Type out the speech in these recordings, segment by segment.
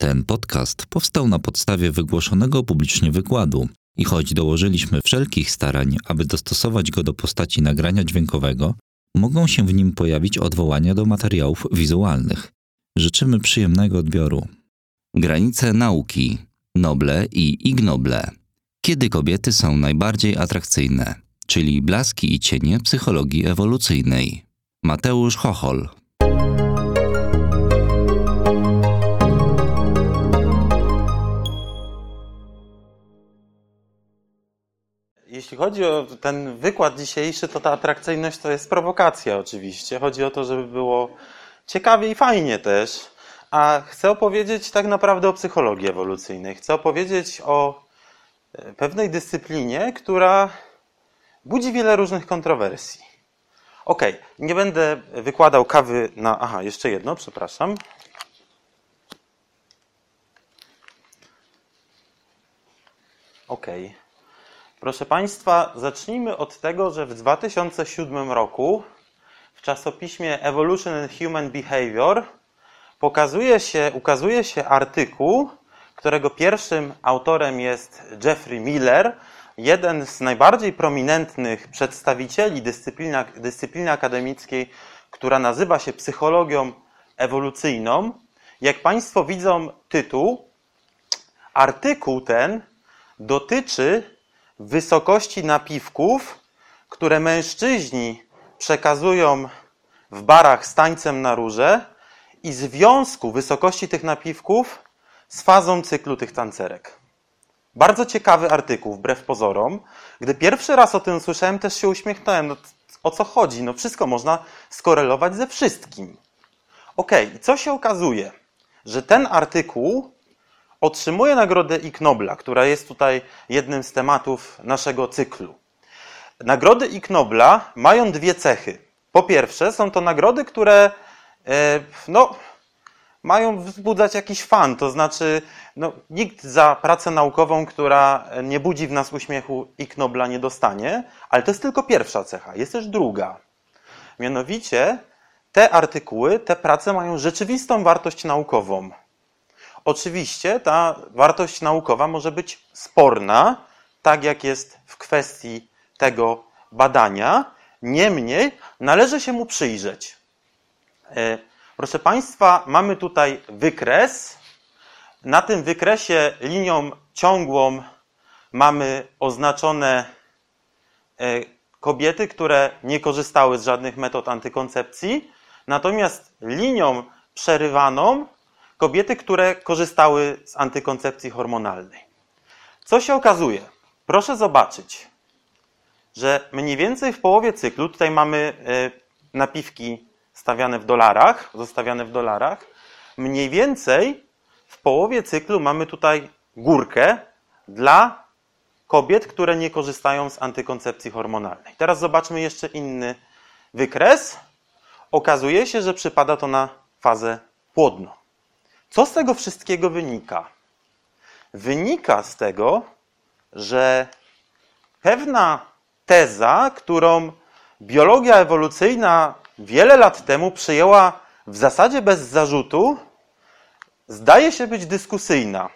Ten podcast powstał na podstawie wygłoszonego publicznie wykładu i choć dołożyliśmy wszelkich starań, aby dostosować go do postaci nagrania dźwiękowego, mogą się w nim pojawić odwołania do materiałów wizualnych. Życzymy przyjemnego odbioru. Granice nauki, noble i ignoble. Kiedy kobiety są najbardziej atrakcyjne, czyli blaski i cienie psychologii ewolucyjnej. Mateusz Chochol. Jeśli chodzi o ten wykład dzisiejszy, to ta atrakcyjność to jest prowokacja oczywiście. Chodzi o to, żeby było ciekawie i fajnie też. A chcę opowiedzieć tak naprawdę o psychologii ewolucyjnej. Chcę opowiedzieć o e, pewnej dyscyplinie, która budzi wiele różnych kontrowersji. Ok, nie będę wykładał kawy na. Aha, jeszcze jedno, przepraszam. Ok. Proszę Państwa, zacznijmy od tego, że w 2007 roku w czasopiśmie Evolution and Human Behavior pokazuje się, ukazuje się artykuł, którego pierwszym autorem jest Jeffrey Miller, jeden z najbardziej prominentnych przedstawicieli dyscypliny, akademickiej, która nazywa się psychologią ewolucyjną. Jak Państwo widzą tytuł, artykuł ten dotyczy wysokości napiwków, które mężczyźni przekazują w barach z tańcem na róże i związku wysokości tych napiwków z fazą cyklu tych tancerek. Bardzo ciekawy artykuł, wbrew pozorom. Gdy pierwszy raz o tym usłyszałem, też się uśmiechnąłem. No, o co chodzi? No wszystko można skorelować ze wszystkim. Ok, i co się okazuje? Że ten artykuł otrzymuje nagrodę Ig Nobla, która jest tutaj jednym z tematów naszego cyklu. Nagrody Ig Nobla mają dwie cechy. Po pierwsze, są to nagrody, które e, no, mają wzbudzać jakiś fan, to znaczy no, nikt za pracę naukową, która nie budzi w nas uśmiechu Ig Nobla nie dostanie, ale to jest tylko pierwsza cecha. Jest też druga. Mianowicie te artykuły, te prace mają rzeczywistą wartość naukową. Oczywiście ta wartość naukowa może być sporna, tak jak jest w kwestii tego badania, niemniej należy się mu przyjrzeć. E, proszę Państwa, mamy tutaj wykres. Na tym wykresie linią ciągłą mamy oznaczone e, kobiety, które nie korzystały z żadnych metod antykoncepcji, natomiast linią przerywaną kobiety, które korzystały z antykoncepcji hormonalnej. Co się okazuje? Proszę zobaczyć, że mniej więcej w połowie cyklu, tutaj mamy e, napiwki stawiane w dolarach, zostawiane w dolarach, mniej więcej w połowie cyklu mamy tutaj górkę dla kobiet, które nie korzystają z antykoncepcji hormonalnej. Teraz zobaczmy jeszcze inny wykres. Okazuje się, że przypada to na fazę płodną. Co z tego wszystkiego wynika? Wynika z tego, że pewna teza, którą biologia ewolucyjna wiele lat temu przyjęła w zasadzie bez zarzutu, zdaje się być dyskusyjna.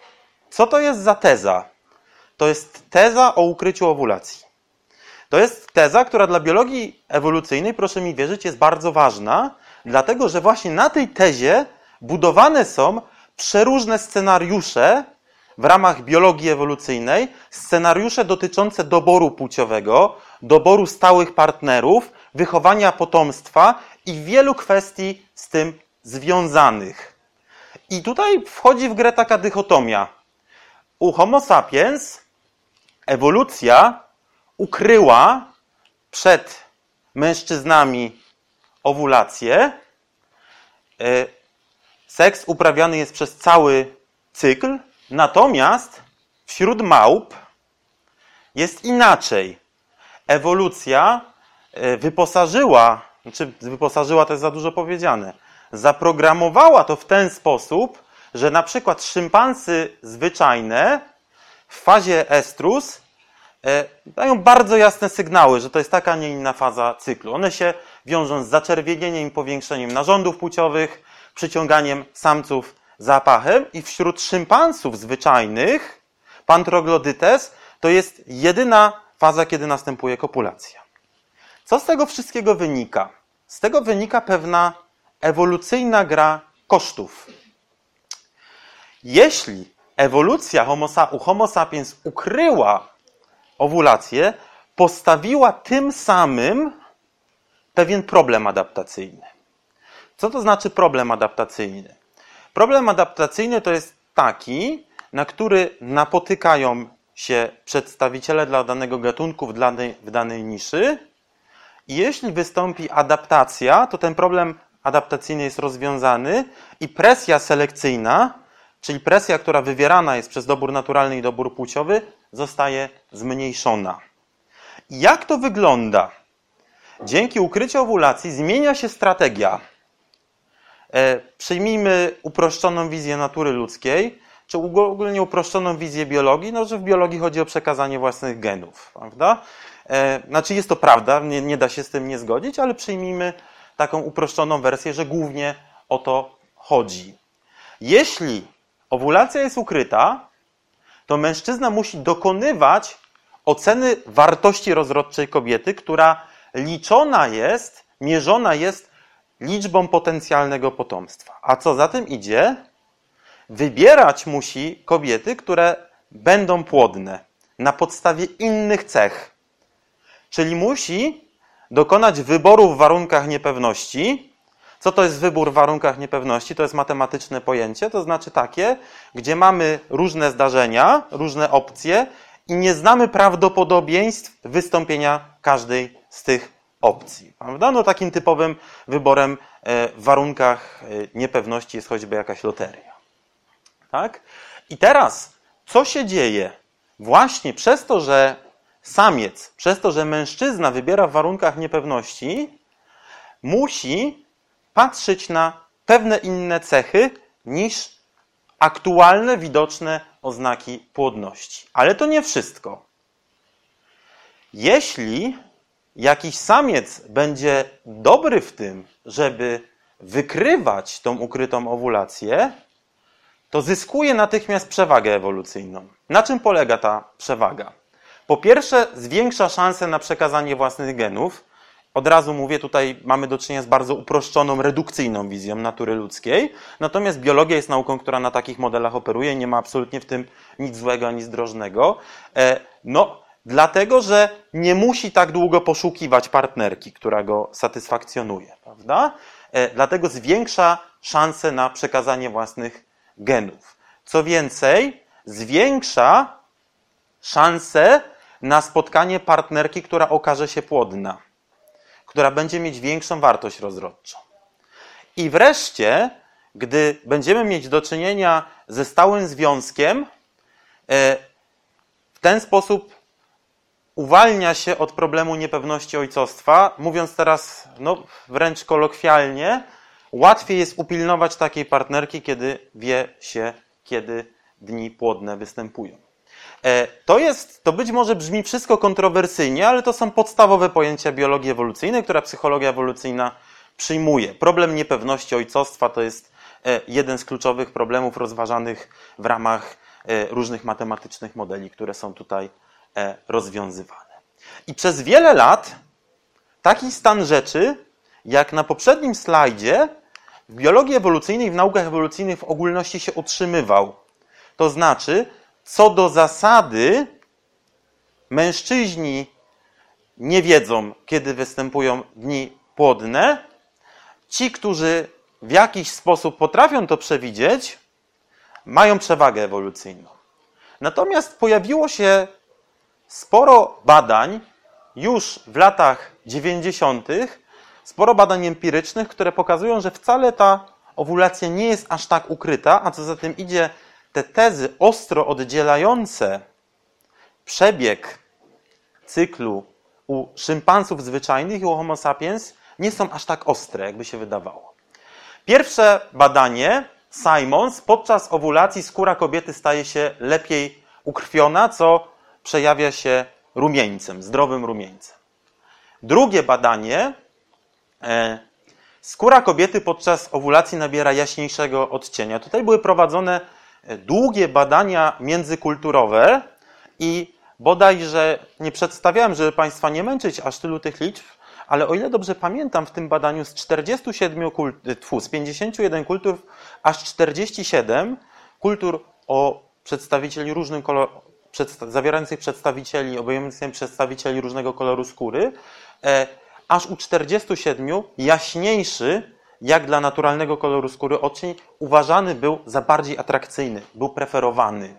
Co to jest za teza? To jest teza o ukryciu owulacji. To jest teza, która dla biologii ewolucyjnej, proszę mi wierzyć, jest bardzo ważna, dlatego że właśnie na tej tezie budowane są przeróżne scenariusze w ramach biologii ewolucyjnej, scenariusze dotyczące doboru płciowego, doboru stałych partnerów, wychowania potomstwa i wielu kwestii z tym związanych. I tutaj wchodzi w grę taka dychotomia. U Homo sapiens ewolucja ukryła przed mężczyznami owulację. Seks uprawiany jest przez cały cykl, natomiast wśród małp jest inaczej. Ewolucja e, wyposażyła, znaczy wyposażyła to jest za dużo powiedziane, zaprogramowała to w ten sposób, że na przykład szympansy zwyczajne w fazie estrus e, dają bardzo jasne sygnały, że to jest taka, nie inna faza cyklu. One się wiążą z zaczerwienieniem i powiększeniem narządów płciowych, przyciąganiem samców zapachem i wśród szympansów zwyczajnych pan troglodytes to jest jedyna faza, kiedy następuje kopulacja. Co z tego wszystkiego wynika? Z tego wynika pewna ewolucyjna gra kosztów. Jeśli ewolucja u Homo sapiens ukryła owulację, postawiła tym samym pewien problem adaptacyjny. Co to znaczy problem adaptacyjny? Problem adaptacyjny to jest taki, na który napotykają się przedstawiciele dla danego gatunku w danej, w danej niszy. I jeśli wystąpi adaptacja, to ten problem adaptacyjny jest rozwiązany i presja selekcyjna, czyli presja, która wywierana jest przez dobór naturalny i dobór płciowy, zostaje zmniejszona. Jak to wygląda? Dzięki ukryciu owulacji zmienia się strategia. E, przyjmijmy uproszczoną wizję natury ludzkiej, czy ogólnie uproszczoną wizję biologii, no, że w biologii chodzi o przekazanie własnych genów, prawda? E, znaczy jest to prawda, nie, nie da się z tym nie zgodzić, ale przyjmijmy taką uproszczoną wersję, że głównie o to chodzi. Jeśli owulacja jest ukryta, to mężczyzna musi dokonywać oceny wartości rozrodczej kobiety, która liczona jest, mierzona jest liczbą potencjalnego potomstwa. A co za tym idzie? Wybierać musi kobiety, które będą płodne na podstawie innych cech. Czyli musi dokonać wyboru w warunkach niepewności. Co to jest wybór w warunkach niepewności? To jest matematyczne pojęcie, to znaczy takie, gdzie mamy różne zdarzenia, różne opcje i nie znamy prawdopodobieństw wystąpienia każdej z tych opcji. Prawda? No, takim typowym wyborem e, w warunkach e, niepewności jest choćby jakaś loteria. Tak? I teraz, co się dzieje? Właśnie przez to, że samiec, przez to, że mężczyzna wybiera w warunkach niepewności, musi patrzeć na pewne inne cechy niż aktualne, widoczne oznaki płodności. Ale to nie wszystko. Jeśli jakiś samiec będzie dobry w tym, żeby wykrywać tą ukrytą owulację, to zyskuje natychmiast przewagę ewolucyjną. Na czym polega ta przewaga? Po pierwsze, zwiększa szanse na przekazanie własnych genów. Od razu mówię, tutaj mamy do czynienia z bardzo uproszczoną, redukcyjną wizją natury ludzkiej. Natomiast biologia jest nauką, która na takich modelach operuje. Nie ma absolutnie w tym nic złego ani zdrożnego. E, no, dlatego, że nie musi tak długo poszukiwać partnerki, która go satysfakcjonuje, prawda? E, dlatego zwiększa szanse na przekazanie własnych genów. Co więcej, zwiększa szanse na spotkanie partnerki, która okaże się płodna, która będzie mieć większą wartość rozrodczą. I wreszcie, gdy będziemy mieć do czynienia ze stałym związkiem, e, w ten sposób uwalnia się od problemu niepewności ojcostwa. Mówiąc teraz no, wręcz kolokwialnie, łatwiej jest upilnować takiej partnerki, kiedy wie się, kiedy dni płodne występują. E, to jest, to być może brzmi wszystko kontrowersyjnie, ale to są podstawowe pojęcia biologii ewolucyjnej, która psychologia ewolucyjna przyjmuje. Problem niepewności ojcostwa to jest e, jeden z kluczowych problemów rozważanych w ramach e, różnych matematycznych modeli, które są tutaj rozwiązywane. I przez wiele lat taki stan rzeczy, jak na poprzednim slajdzie, w biologii ewolucyjnej, w naukach ewolucyjnych w ogólności się utrzymywał. To znaczy, co do zasady, mężczyźni nie wiedzą, kiedy występują dni płodne. Ci, którzy w jakiś sposób potrafią to przewidzieć, mają przewagę ewolucyjną. Natomiast pojawiło się sporo badań już w latach 90., sporo badań empirycznych, które pokazują, że wcale ta owulacja nie jest aż tak ukryta, a co za tym idzie, te tezy ostro oddzielające przebieg cyklu u szympansów zwyczajnych i u Homo sapiens nie są aż tak ostre, jakby się wydawało. Pierwsze badanie, Simons, podczas owulacji skóra kobiety staje się lepiej ukrwiona, co przejawia się rumieńcem, zdrowym rumieńcem. Drugie badanie, e, skóra kobiety podczas owulacji nabiera jaśniejszego odcienia. Tutaj były prowadzone e, długie badania międzykulturowe i bodajże nie przedstawiałem, żeby Państwa nie męczyć aż tylu tych liczb, ale o ile dobrze pamiętam, w tym badaniu z 47 kult, tfu, z 51 kultur, aż 47 kultur o przedstawicieli różnym kolor, przedsta zawierających przedstawicieli, obejmujących przedstawicieli różnego koloru skóry, e, aż u 47 jaśniejszy, jak dla naturalnego koloru skóry odcień, uważany był za bardziej atrakcyjny, był preferowany.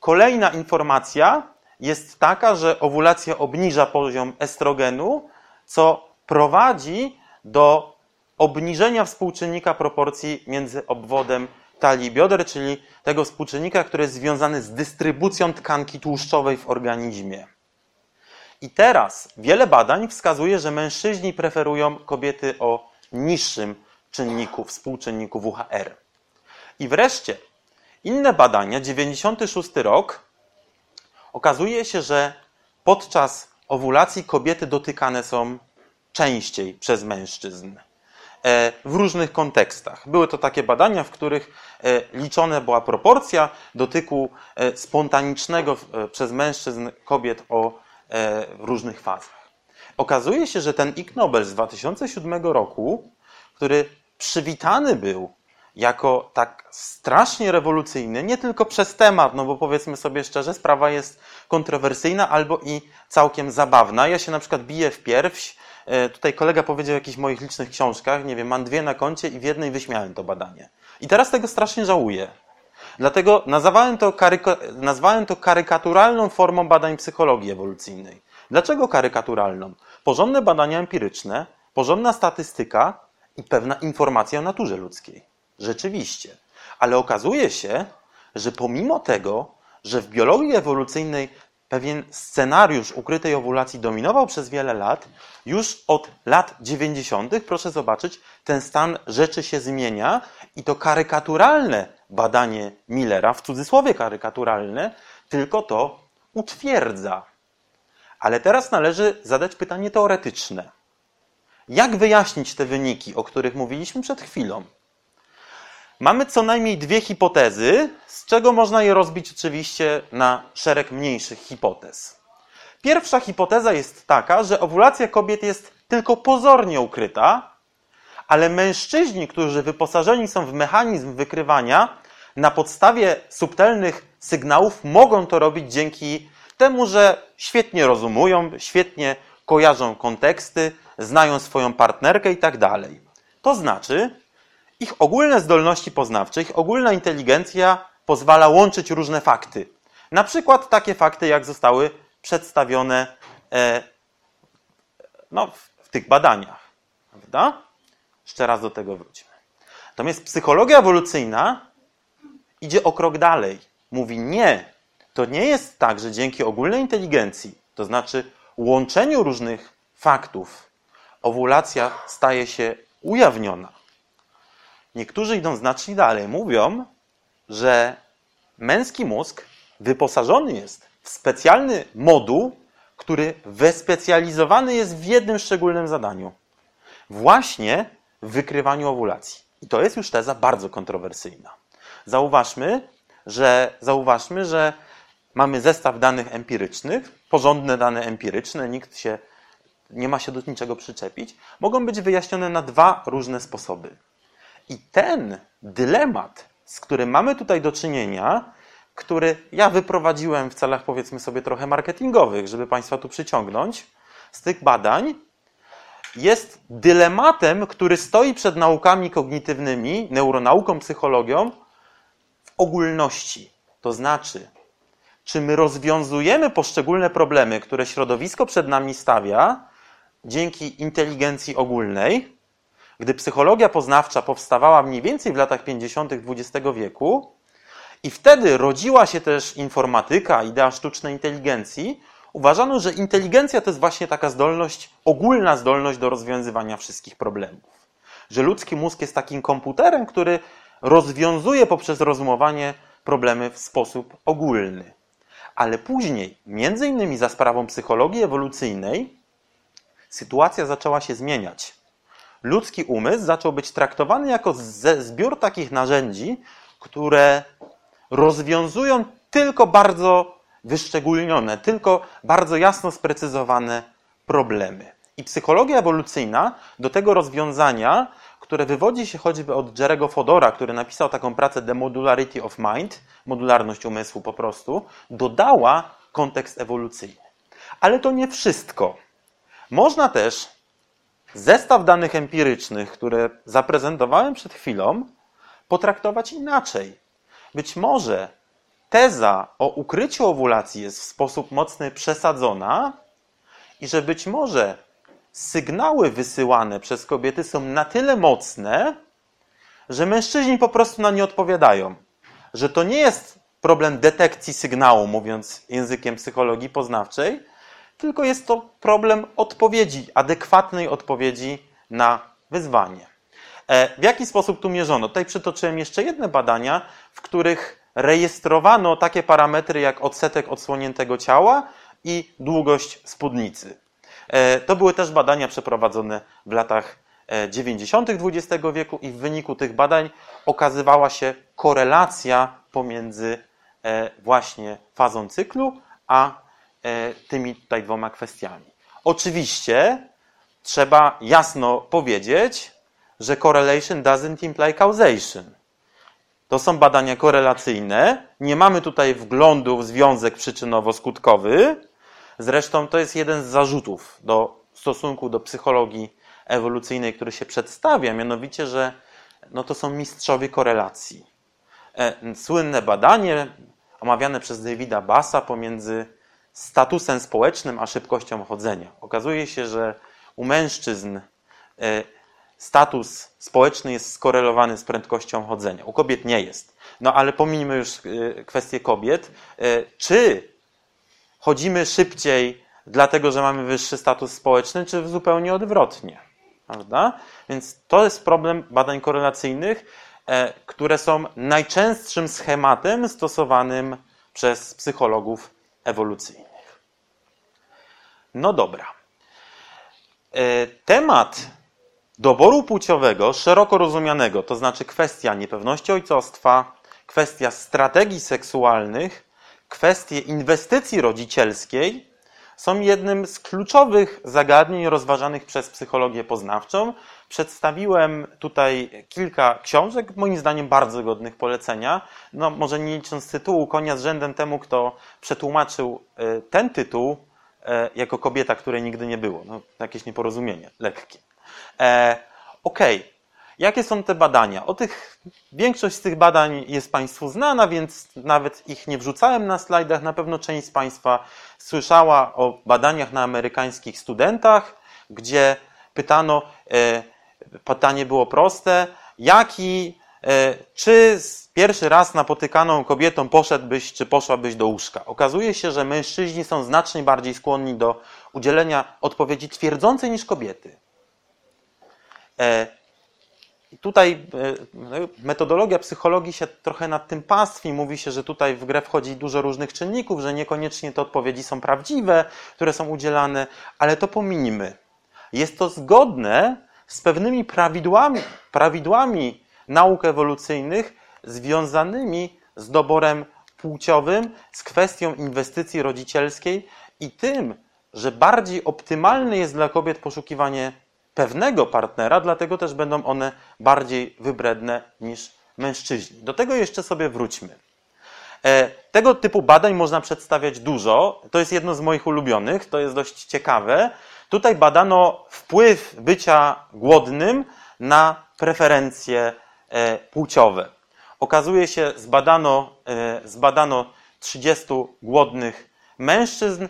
Kolejna informacja jest taka, że owulacja obniża poziom estrogenu, co prowadzi do obniżenia współczynnika proporcji między obwodem talii bioder, czyli tego współczynnika, który jest związany z dystrybucją tkanki tłuszczowej w organizmie. I teraz wiele badań wskazuje, że mężczyźni preferują kobiety o niższym czynniku, współczynniku WHR. I wreszcie inne badania, 96 rok, okazuje się, że podczas owulacji kobiety dotykane są częściej przez mężczyzn w różnych kontekstach. Były to takie badania, w których e, liczona była proporcja dotyku e, spontanicznego przez mężczyzn kobiet o różnych fazach. Okazuje się, że ten Ig Nobel z 2007 roku, który przywitany był jako tak strasznie rewolucyjny, nie tylko przez temat, no bo powiedzmy sobie szczerze, sprawa jest kontrowersyjna albo i całkiem zabawna. Ja się na przykład biję w pierś. E, tutaj kolega powiedział o jakichś moich licznych książkach, nie wiem, mam dwie na koncie i w jednej wyśmiałem to badanie. I teraz tego strasznie żałuję. Dlatego nazwałem to, nazwałem to karykaturalną formą badań psychologii ewolucyjnej. Dlaczego karykaturalną? Porządne badania empiryczne, porządna statystyka i pewna informacja o naturze ludzkiej. Rzeczywiście. Ale okazuje się, że pomimo tego, że w biologii ewolucyjnej pewien scenariusz ukrytej owulacji dominował przez wiele lat, już od lat 90., proszę zobaczyć, ten stan rzeczy się zmienia i to karykaturalne badanie Millera, w cudzysłowie karykaturalne, tylko to utwierdza. Ale teraz należy zadać pytanie teoretyczne. Jak wyjaśnić te wyniki, o których mówiliśmy przed chwilą? Mamy co najmniej dwie hipotezy, z czego można je rozbić oczywiście na szereg mniejszych hipotez. Pierwsza hipoteza jest taka, że owulacja kobiet jest tylko pozornie ukryta, ale mężczyźni, którzy wyposażeni są w mechanizm wykrywania, na podstawie subtelnych sygnałów mogą to robić dzięki temu, że świetnie rozumują, świetnie kojarzą konteksty, znają swoją partnerkę i tak dalej. To znaczy, ich ogólne zdolności poznawcze, ich ogólna inteligencja pozwala łączyć różne fakty. Na przykład takie fakty, jak zostały przedstawione e, no, w, w tych badaniach. Prawda? Jeszcze raz do tego wrócimy. Natomiast psychologia ewolucyjna idzie o krok dalej. Mówi nie, to nie jest tak, że dzięki ogólnej inteligencji, to znaczy łączeniu różnych faktów, owulacja staje się ujawniona. Niektórzy idą znacznie dalej. Mówią, że męski mózg wyposażony jest w specjalny moduł, który wespecjalizowany jest w jednym szczególnym zadaniu. Właśnie w wykrywaniu owulacji. I to jest już teza bardzo kontrowersyjna. Zauważmy, że, zauważmy, że mamy zestaw danych empirycznych, porządne dane empiryczne, nikt się nie ma się do niczego przyczepić, mogą być wyjaśnione na dwa różne sposoby. I ten dylemat, z którym mamy tutaj do czynienia, który ja wyprowadziłem w celach, powiedzmy sobie, trochę marketingowych, żeby Państwa tu przyciągnąć, z tych badań, jest dylematem, który stoi przed naukami kognitywnymi, neuronauką, psychologią w ogólności. To znaczy, czy my rozwiązujemy poszczególne problemy, które środowisko przed nami stawia, dzięki inteligencji ogólnej, gdy psychologia poznawcza powstawała mniej więcej w latach 50. XX wieku, i wtedy rodziła się też informatyka, idea sztucznej inteligencji, uważano, że inteligencja to jest właśnie taka zdolność, ogólna zdolność do rozwiązywania wszystkich problemów. Że ludzki mózg jest takim komputerem, który rozwiązuje poprzez rozumowanie problemy w sposób ogólny. Ale później, między innymi za sprawą psychologii ewolucyjnej, sytuacja zaczęła się zmieniać. Ludzki umysł zaczął być traktowany jako zbiór takich narzędzi, które rozwiązują tylko bardzo wyszczególnione, tylko bardzo jasno sprecyzowane problemy. I psychologia ewolucyjna do tego rozwiązania, które wywodzi się choćby od Jerego Fodora, który napisał taką pracę The Modularity of Mind, modularność umysłu po prostu, dodała kontekst ewolucyjny. Ale to nie wszystko. Można też zestaw danych empirycznych, które zaprezentowałem przed chwilą, potraktować inaczej. Być może teza o ukryciu owulacji jest w sposób mocny przesadzona i że być może sygnały wysyłane przez kobiety są na tyle mocne, że mężczyźni po prostu na nie odpowiadają. Że to nie jest problem detekcji sygnału, mówiąc językiem psychologii poznawczej, tylko jest to problem odpowiedzi, adekwatnej odpowiedzi na wyzwanie. E, w jaki sposób tu mierzono? Tutaj przytoczyłem jeszcze jedne badania, w których rejestrowano takie parametry jak odsetek odsłoniętego ciała i długość spódnicy. E, to były też badania przeprowadzone w latach 90. E, XX wieku i w wyniku tych badań okazywała się korelacja pomiędzy właśnie fazą cyklu a tymi tutaj dwoma kwestiami. Oczywiście trzeba jasno powiedzieć, że correlation doesn't imply causation. To są badania korelacyjne. Nie mamy tutaj wglądu w związek przyczynowo-skutkowy. Zresztą to jest jeden z zarzutów do stosunku do psychologii ewolucyjnej, który się przedstawia, mianowicie, że no to są mistrzowie korelacji. E, słynne badanie omawiane przez Davida Bassa pomiędzy statusem społecznym a szybkością chodzenia. Okazuje się, że u mężczyzn e, status społeczny jest skorelowany z prędkością chodzenia. U kobiet nie jest. No ale pominijmy już e, kwestię kobiet. E, czy chodzimy szybciej dlatego, że mamy wyższy status społeczny, czy zupełnie odwrotnie? Prawda? Więc to jest problem badań korelacyjnych, które są najczęstszym schematem stosowanym przez psychologów ewolucyjnych. No dobra. Temat doboru płciowego, szeroko rozumianego, to znaczy kwestia niepewności ojcostwa, kwestia strategii seksualnych, kwestie inwestycji rodzicielskiej, są jednym z kluczowych zagadnień rozważanych przez psychologię poznawczą. Przedstawiłem tutaj kilka książek, moim zdaniem bardzo godnych polecenia. No, może nie licząc tytułu, konia z rzędem temu, kto przetłumaczył e, ten tytuł e, jako kobieta, której nigdy nie było. No, jakieś nieporozumienie, lekkie. E, ok, jakie są te badania? O tych, większość z tych badań jest Państwu znana, więc nawet ich nie wrzucałem na slajdach. Na pewno część z Państwa słyszała o badaniach na amerykańskich studentach, gdzie pytano, e, pytanie było proste, jaki, e, czy pierwszy raz napotykaną kobietą poszedłbyś, czy poszłabyś do łóżka? Okazuje się, że mężczyźni są znacznie bardziej skłonni do udzielenia odpowiedzi twierdzącej niż kobiety. E, tutaj e, metodologia psychologii się trochę nad tym pastwi. Mówi się, że tutaj w grę wchodzi dużo różnych czynników, że niekoniecznie te odpowiedzi są prawdziwe, które są udzielane, ale to pominimy. Jest to zgodne z pewnymi prawidłami, prawidłami nauk ewolucyjnych związanymi z doborem płciowym, z kwestią inwestycji rodzicielskiej i tym, że bardziej optymalne jest dla kobiet poszukiwanie pewnego partnera, dlatego też będą one bardziej wybredne niż mężczyźni. Do tego jeszcze sobie wróćmy. E, tego typu badań można przedstawiać dużo. To jest jedno z moich ulubionych, to jest dość ciekawe. Tutaj badano wpływ bycia głodnym na preferencje e, płciowe. Okazuje się, zbadano, e, zbadano 30 głodnych mężczyzn.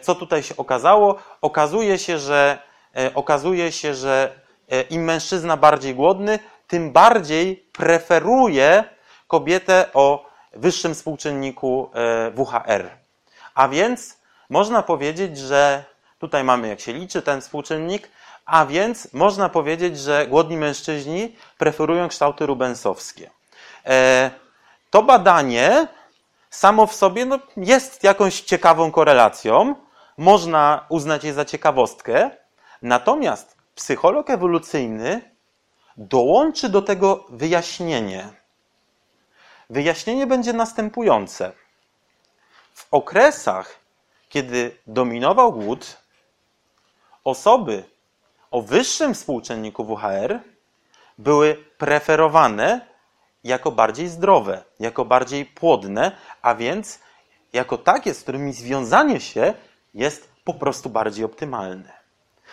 Co tutaj się okazało? Okazuje się, że E, okazuje się, że e, im mężczyzna bardziej głodny, tym bardziej preferuje kobietę o wyższym współczynniku e, WHR. A więc można powiedzieć, że tutaj mamy, jak się liczy ten współczynnik, a więc można powiedzieć, że głodni mężczyźni preferują kształty rubensowskie. To badanie samo w sobie no, jest jakąś ciekawą korelacją, można uznać je za ciekawostkę, Natomiast psycholog ewolucyjny dołączy do tego wyjaśnienie. Wyjaśnienie będzie następujące. W okresach, kiedy dominował głód, osoby o wyższym współczynniku WHR były preferowane jako bardziej zdrowe, jako bardziej płodne, a więc jako takie, z którymi związanie się jest po prostu bardziej optymalne.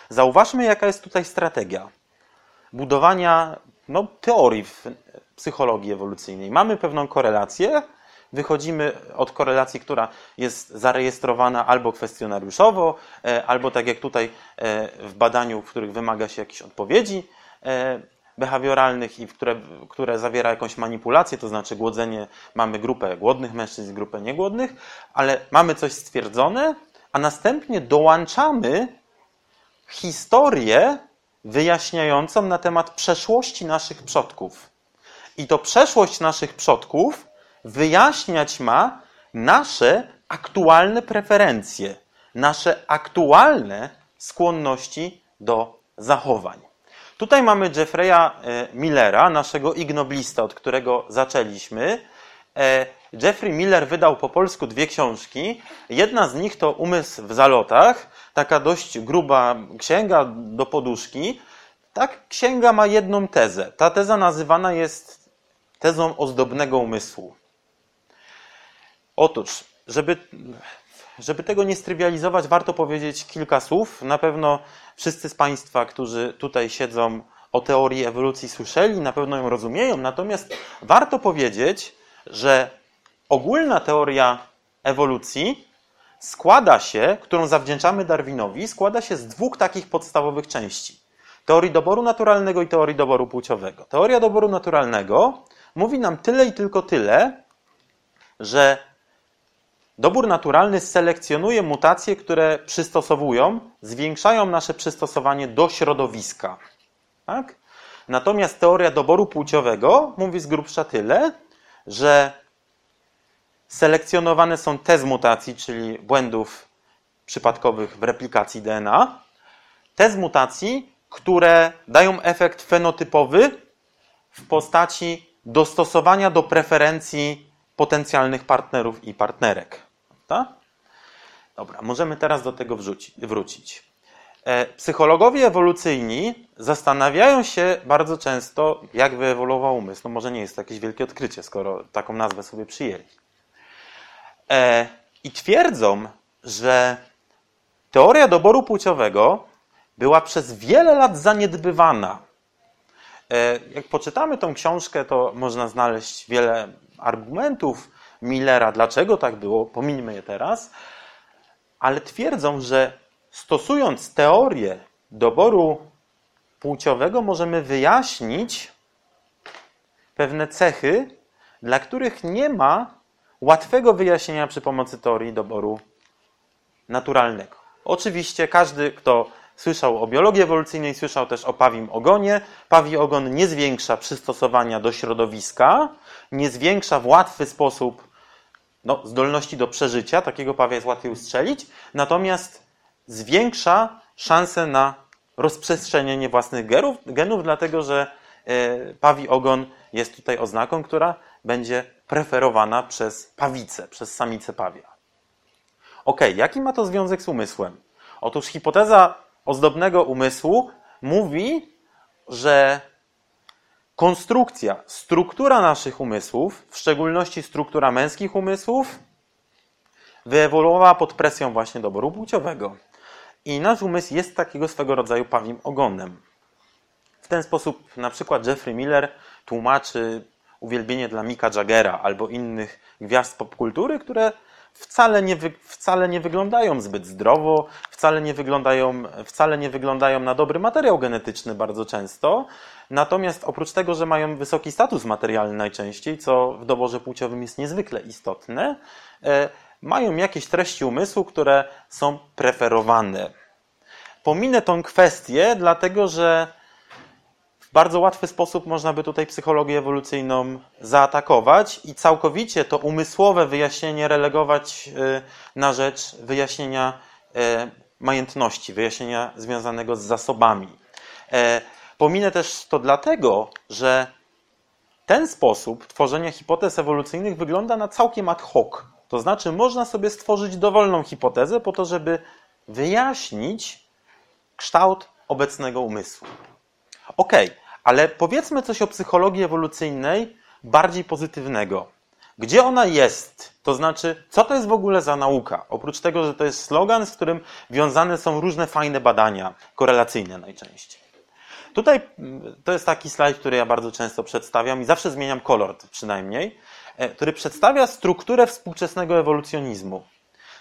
Zauważmy, jaka jest tutaj strategia budowania no, teorii w psychologii ewolucyjnej. Mamy pewną korelację, wychodzimy od korelacji, która jest zarejestrowana albo kwestionariuszowo, e, albo tak jak tutaj e, w badaniu, w których wymaga się jakichś odpowiedzi e, behawioralnych i które, które zawiera jakąś manipulację, to znaczy głodzenie, mamy grupę głodnych mężczyzn, grupę niegłodnych, ale mamy coś stwierdzone, a następnie dołączamy historię wyjaśniającą na temat przeszłości naszych przodków. I to przeszłość naszych przodków wyjaśniać ma nasze aktualne preferencje, nasze aktualne skłonności do zachowań. Tutaj mamy Jeffreya e, Millera, naszego ignoblista, od którego zaczęliśmy. E, Jeffrey Miller wydał po polsku dwie książki. Jedna z nich to Umysł w zalotach, taka dość gruba księga do poduszki. Tak, księga ma jedną tezę. Ta teza nazywana jest tezą ozdobnego umysłu. Otóż, żeby, żeby tego nie strywializować, warto powiedzieć kilka słów. Na pewno wszyscy z Państwa, którzy tutaj siedzą, o teorii ewolucji słyszeli, na pewno ją rozumieją. Natomiast warto powiedzieć, że ogólna teoria ewolucji składa się, którą zawdzięczamy Darwinowi, składa się z dwóch takich podstawowych części. Teorii doboru naturalnego i teorii doboru płciowego. Teoria doboru naturalnego mówi nam tyle i tylko tyle, że dobór naturalny selekcjonuje mutacje, które przystosowują, zwiększają nasze przystosowanie do środowiska. Tak? Natomiast teoria doboru płciowego mówi z grubsza tyle, że selekcjonowane są te z mutacji, czyli błędów przypadkowych w replikacji DNA, te z mutacji, które dają efekt fenotypowy w postaci dostosowania do preferencji potencjalnych partnerów i partnerek. Dobra, możemy teraz do tego wrócić. E, psychologowie ewolucyjni zastanawiają się bardzo często, jak wyewoluował umysł. No może nie jest to jakieś wielkie odkrycie, skoro taką nazwę sobie przyjęli. E, I twierdzą, że teoria doboru płciowego była przez wiele lat zaniedbywana. E, jak poczytamy tą książkę, to można znaleźć wiele argumentów Millera, dlaczego tak było, pomińmy je teraz, ale twierdzą, że stosując teorię doboru płciowego, możemy wyjaśnić pewne cechy, dla których nie ma łatwego wyjaśnienia przy pomocy teorii doboru naturalnego. Oczywiście każdy, kto słyszał o biologii ewolucyjnej, słyszał też o pawim ogonie. Pawi ogon nie zwiększa przystosowania do środowiska, nie zwiększa w łatwy sposób no, zdolności do przeżycia, takiego pawia jest łatwiej ustrzelić, natomiast zwiększa szanse na rozprzestrzenienie własnych genów, genów dlatego że e, pawi ogon jest tutaj oznaką, która będzie preferowana przez pawicę, przez samicę pawia. Ok, jaki ma to związek z umysłem? Otóż hipoteza ozdobnego umysłu mówi, że konstrukcja, struktura naszych umysłów, w szczególności struktura męskich umysłów, wyewoluowała pod presją właśnie doboru płciowego. I nasz umysł jest takiego swego rodzaju pawim ogonem. W ten sposób na przykład Jeffrey Miller tłumaczy uwielbienie dla Mika Jaggera albo innych gwiazd popkultury, które wcale nie, wcale nie wyglądają zbyt zdrowo, wcale nie, wyglądają, wcale nie wyglądają na dobry materiał genetyczny bardzo często. Natomiast oprócz tego, że mają wysoki status materialny najczęściej, co w doborze płciowym jest niezwykle istotne, e, mają jakieś treści umysłu, które są preferowane. Pominę tą kwestię, dlatego że bardzo łatwy sposób można by tutaj psychologię ewolucyjną zaatakować i całkowicie to umysłowe wyjaśnienie relegować y, na rzecz wyjaśnienia y, majętności, wyjaśnienia związanego z zasobami. E, pominę też to dlatego, że ten sposób tworzenia hipotez ewolucyjnych wygląda na całkiem ad hoc. To znaczy, można sobie stworzyć dowolną hipotezę po to, żeby wyjaśnić kształt obecnego umysłu. Ok, ale powiedzmy coś o psychologii ewolucyjnej bardziej pozytywnego. Gdzie ona jest? To znaczy, co to jest w ogóle za nauka? Oprócz tego, że to jest slogan, z którym wiązane są różne fajne badania, korelacyjne najczęściej. Tutaj mm, to jest taki slajd, który ja bardzo często przedstawiam i zawsze zmieniam kolor przynajmniej, e, który przedstawia strukturę współczesnego ewolucjonizmu.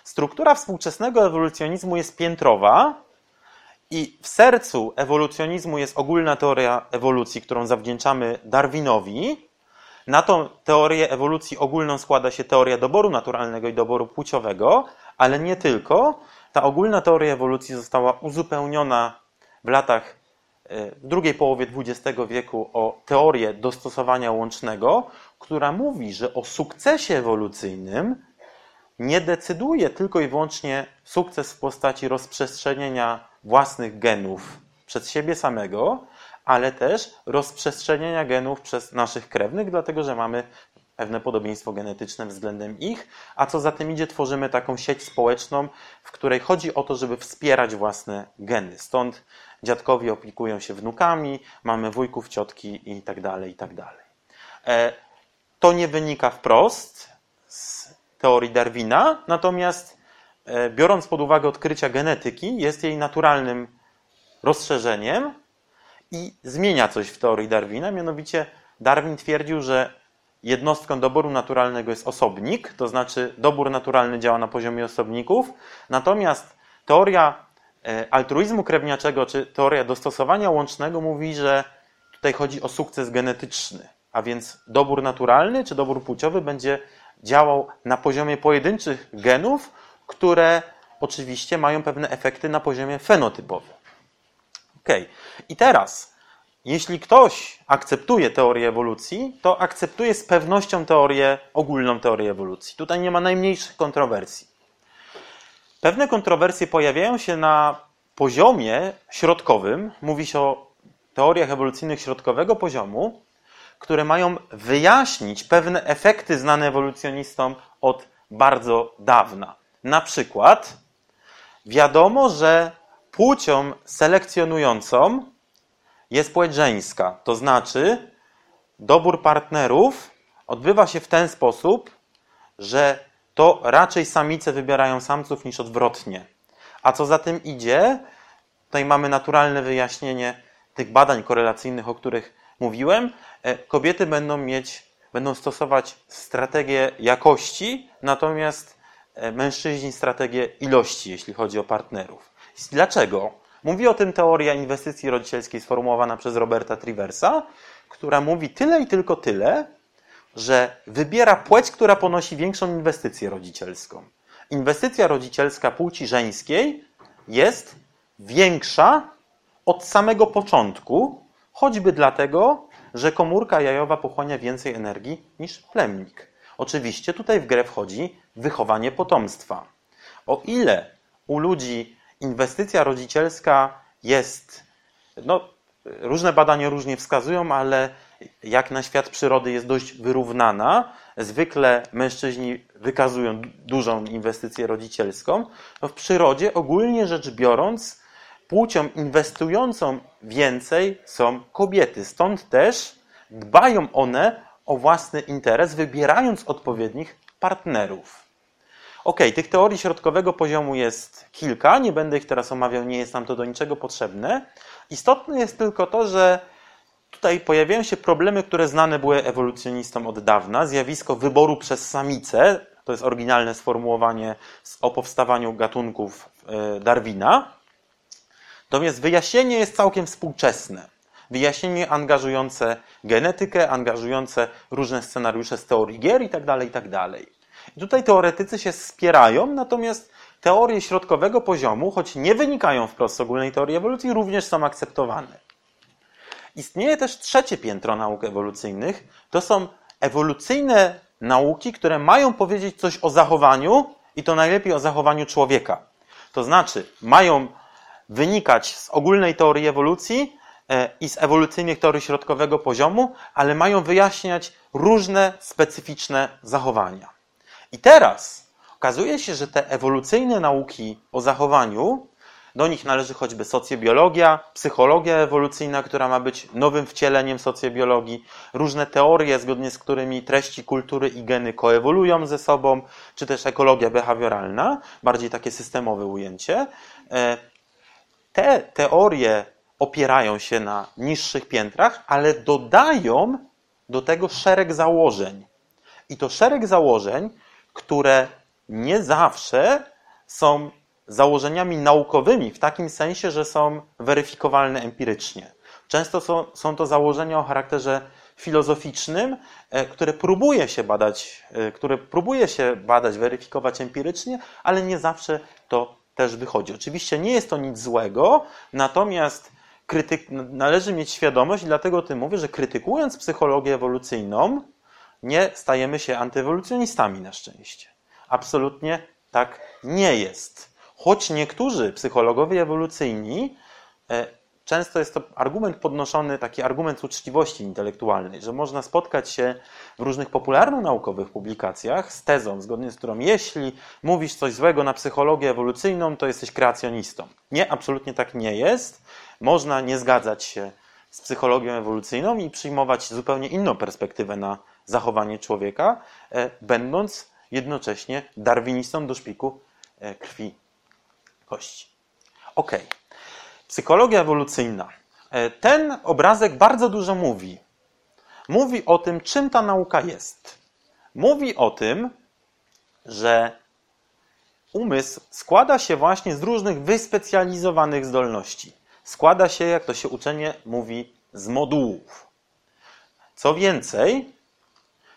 Struktura współczesnego ewolucjonizmu jest piętrowa i w sercu ewolucjonizmu jest ogólna teoria ewolucji, którą zawdzięczamy Darwinowi. Na tą teorię ewolucji ogólną składa się teoria doboru naturalnego i doboru płciowego, ale nie tylko. Ta ogólna teoria ewolucji została uzupełniona w latach w drugiej połowie XX wieku o teorię dostosowania łącznego, która mówi, że o sukcesie ewolucyjnym nie decyduje tylko i wyłącznie sukces w postaci rozprzestrzenienia własnych genów przez siebie samego, ale też rozprzestrzenienia genów przez naszych krewnych, dlatego że mamy pewne podobieństwo genetyczne względem ich, a co za tym idzie, tworzymy taką sieć społeczną, w której chodzi o to, żeby wspierać własne geny. Stąd dziadkowie opiekują się wnukami, mamy wujków, ciotki i tak dalej, i tak dalej. E, to nie wynika wprost z teorii Darwina, natomiast biorąc pod uwagę odkrycia genetyki, jest jej naturalnym rozszerzeniem i zmienia coś w teorii Darwina. Mianowicie Darwin twierdził, że jednostką doboru naturalnego jest osobnik, to znaczy dobór naturalny działa na poziomie osobników, natomiast teoria E, altruizmu krewniaczego, czy teoria dostosowania łącznego mówi, że tutaj chodzi o sukces genetyczny, a więc dobór naturalny czy dobór płciowy będzie działał na poziomie pojedynczych genów, które oczywiście mają pewne efekty na poziomie fenotypowym. Ok. I teraz, jeśli ktoś akceptuje teorię ewolucji, to akceptuje z pewnością teorię, ogólną teorię ewolucji. Tutaj nie ma najmniejszych kontrowersji. Pewne kontrowersje pojawiają się na poziomie środkowym. Mówi się o teoriach ewolucyjnych środkowego poziomu, które mają wyjaśnić pewne efekty znane ewolucjonistom od bardzo dawna. Na przykład wiadomo, że płcią selekcjonującą jest płeć żeńska. To znaczy, dobór partnerów odbywa się w ten sposób, że to raczej samice wybierają samców niż odwrotnie. A co za tym idzie, tutaj mamy naturalne wyjaśnienie tych badań korelacyjnych, o których mówiłem. E, kobiety będą mieć, będą stosować strategię jakości, natomiast mężczyźni strategię ilości, jeśli chodzi o partnerów. Dlaczego? Mówi o tym teoria inwestycji rodzicielskiej sformułowana przez Roberta Triversa, która mówi tyle i tylko tyle, że wybiera płeć, która ponosi większą inwestycję rodzicielską. Inwestycja rodzicielska płci żeńskiej jest większa od samego początku, choćby dlatego, że komórka jajowa pochłania więcej energii niż plemnik. Oczywiście tutaj w grę wchodzi wychowanie potomstwa. O ile u ludzi inwestycja rodzicielska jest, no, różne badania różnie wskazują, ale jak na świat przyrody jest dość wyrównana. Zwykle mężczyźni wykazują dużą inwestycję rodzicielską. No w przyrodzie, ogólnie rzecz biorąc, płcią inwestującą więcej są kobiety. Stąd też dbają one o własny interes, wybierając odpowiednich partnerów. Ok, tych teorii środkowego poziomu jest kilka, nie będę ich teraz omawiał, nie jest nam to do niczego potrzebne. Istotne jest tylko to, że Tutaj pojawiają się problemy, które znane były ewolucjonistom od dawna. Zjawisko wyboru przez samicę, to jest oryginalne sformułowanie o powstawaniu gatunków e, Darwina. Natomiast wyjaśnienie jest całkiem współczesne. Wyjaśnienie angażujące genetykę, angażujące różne scenariusze z teorii gier itd. Tak itd. Tak tutaj teoretycy się spierają, natomiast teorie środkowego poziomu, choć nie wynikają wprost z ogólnej teorii ewolucji, również są akceptowane. Istnieje też trzecie piętro nauk ewolucyjnych. To są ewolucyjne nauki, które mają powiedzieć coś o zachowaniu i to najlepiej o zachowaniu człowieka. To znaczy, mają wynikać z ogólnej teorii ewolucji, i z ewolucyjnych teorii środkowego poziomu, ale mają wyjaśniać różne specyficzne zachowania. I teraz okazuje się, że te ewolucyjne nauki o zachowaniu, do nich należy choćby socjobiologia, psychologia ewolucyjna, która ma być nowym wcieleniem socjobiologii, różne teorie, zgodnie z którymi treści kultury i geny koewoluują ze sobą, czy też ekologia behawioralna, bardziej takie systemowe ujęcie. E, te teorie opierają się na niższych piętrach, ale dodają do tego szereg założeń. I to szereg założeń, które nie zawsze są założeniami naukowymi, w takim sensie, że są weryfikowalne empirycznie. Często są, są to założenia o charakterze filozoficznym, e, które próbuje się badać, e, które próbuje się badać, weryfikować empirycznie, ale nie zawsze to też wychodzi. Oczywiście nie jest to nic złego, natomiast krytyk, należy mieć świadomość, i dlatego o tym mówię, że krytykując psychologię ewolucyjną, nie stajemy się antyewolucjonistami na szczęście. Absolutnie tak nie jest. Choć niektórzy psychologowie ewolucyjni, e, często jest to argument podnoszony, taki argument uczciwości intelektualnej, że można spotkać się w różnych popularno-naukowych publikacjach z tezą, zgodnie z którą jeśli mówisz coś złego na psychologię ewolucyjną, to jesteś kreacjonistą. Nie, absolutnie tak nie jest. Można nie zgadzać się z psychologią ewolucyjną i przyjmować zupełnie inną perspektywę na zachowanie człowieka, e, będąc jednocześnie darwinistą do szpiku e, krwi kości. Ok. Psychologia ewolucyjna. E, ten obrazek bardzo dużo mówi. Mówi o tym, czym ta nauka jest. Mówi o tym, że umysł składa się właśnie z różnych wyspecjalizowanych zdolności. Składa się, jak to się uczenie mówi, z modułów. Co więcej,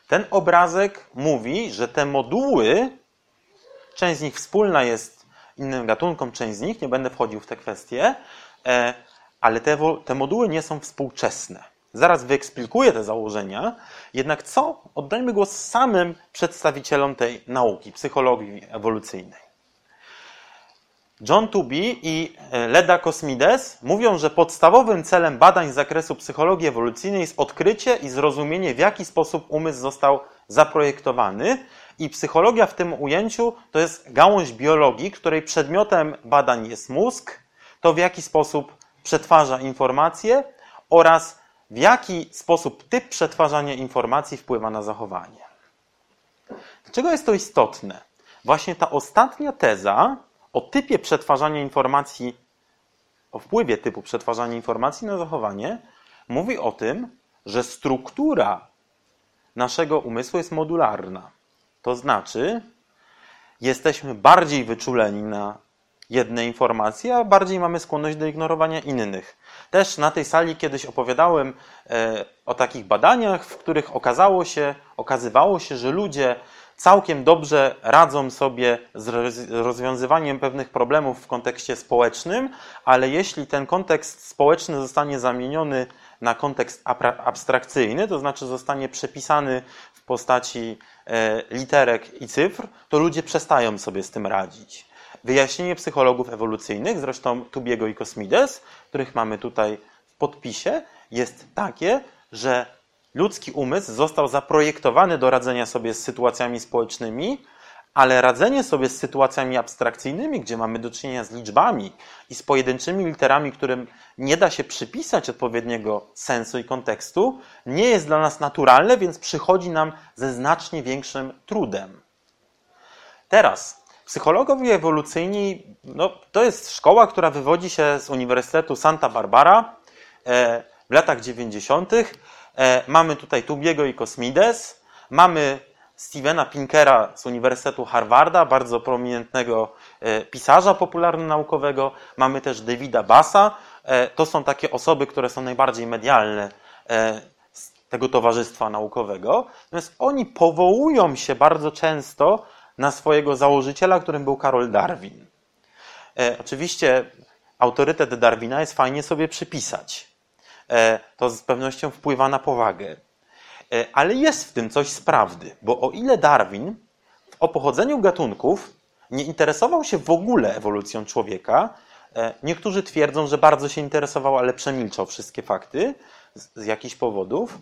ten obrazek mówi, że te moduły, część z nich wspólna jest innym gatunkom, część z nich, nie będę wchodził w te kwestie, e, ale te, te moduły nie są współczesne. Zaraz wyeksplikuję te założenia, jednak co? Oddajmy głos samym przedstawicielom tej nauki, psychologii ewolucyjnej. John Tubi i e, Leda Kosmides mówią, że podstawowym celem badań z zakresu psychologii ewolucyjnej jest odkrycie i zrozumienie, w jaki sposób umysł został zaprojektowany. I psychologia w tym ujęciu to jest gałąź biologii, której przedmiotem badań jest mózg, to w jaki sposób przetwarza informacje oraz w jaki sposób typ przetwarzania informacji wpływa na zachowanie. Dlaczego jest to istotne? Właśnie ta ostatnia teza o typie przetwarzania informacji, o wpływie typu przetwarzania informacji na zachowanie, mówi o tym, że struktura naszego umysłu jest modularna. To znaczy, jesteśmy bardziej wyczuleni na jedne informacje, a bardziej mamy skłonność do ignorowania innych. Też na tej sali kiedyś opowiadałem e, o takich badaniach, w których okazało się, okazywało się, że ludzie całkiem dobrze radzą sobie z rozwiązywaniem pewnych problemów w kontekście społecznym, ale jeśli ten kontekst społeczny zostanie zamieniony na kontekst abstrakcyjny, to znaczy zostanie przepisany w postaci e, literek i cyfr, to ludzie przestają sobie z tym radzić. Wyjaśnienie psychologów ewolucyjnych, zresztą Tubiego i Kosmides, których mamy tutaj w podpisie, jest takie, że ludzki umysł został zaprojektowany do radzenia sobie z sytuacjami społecznymi, ale radzenie sobie z sytuacjami abstrakcyjnymi, gdzie mamy do czynienia z liczbami i z pojedynczymi literami, którym nie da się przypisać odpowiedniego sensu i kontekstu, nie jest dla nas naturalne, więc przychodzi nam ze znacznie większym trudem. Teraz, psychologowie ewolucyjni no, to jest szkoła, która wywodzi się z Uniwersytetu Santa Barbara e, w latach 90. E, mamy tutaj Tubiego i Kosmides, mamy Stevena Pinkera z Uniwersytetu Harvarda, bardzo prominentnego e, pisarza popularno-naukowego. Mamy też Davida Bassa. E, to są takie osoby, które są najbardziej medialne z tego towarzystwa naukowego. Natomiast oni powołują się bardzo często na swojego założyciela, którym był Karol Darwin. Oczywiście autorytet Darwina jest fajnie sobie przypisać. E, to z pewnością wpływa na powagę. E, ale jest w tym coś z prawdy, bo o ile Darwin o pochodzeniu gatunków nie interesował się w ogóle ewolucją człowieka, E, niektórzy twierdzą, że bardzo się interesował, ale przemilczał wszystkie fakty z, z jakichś powodów.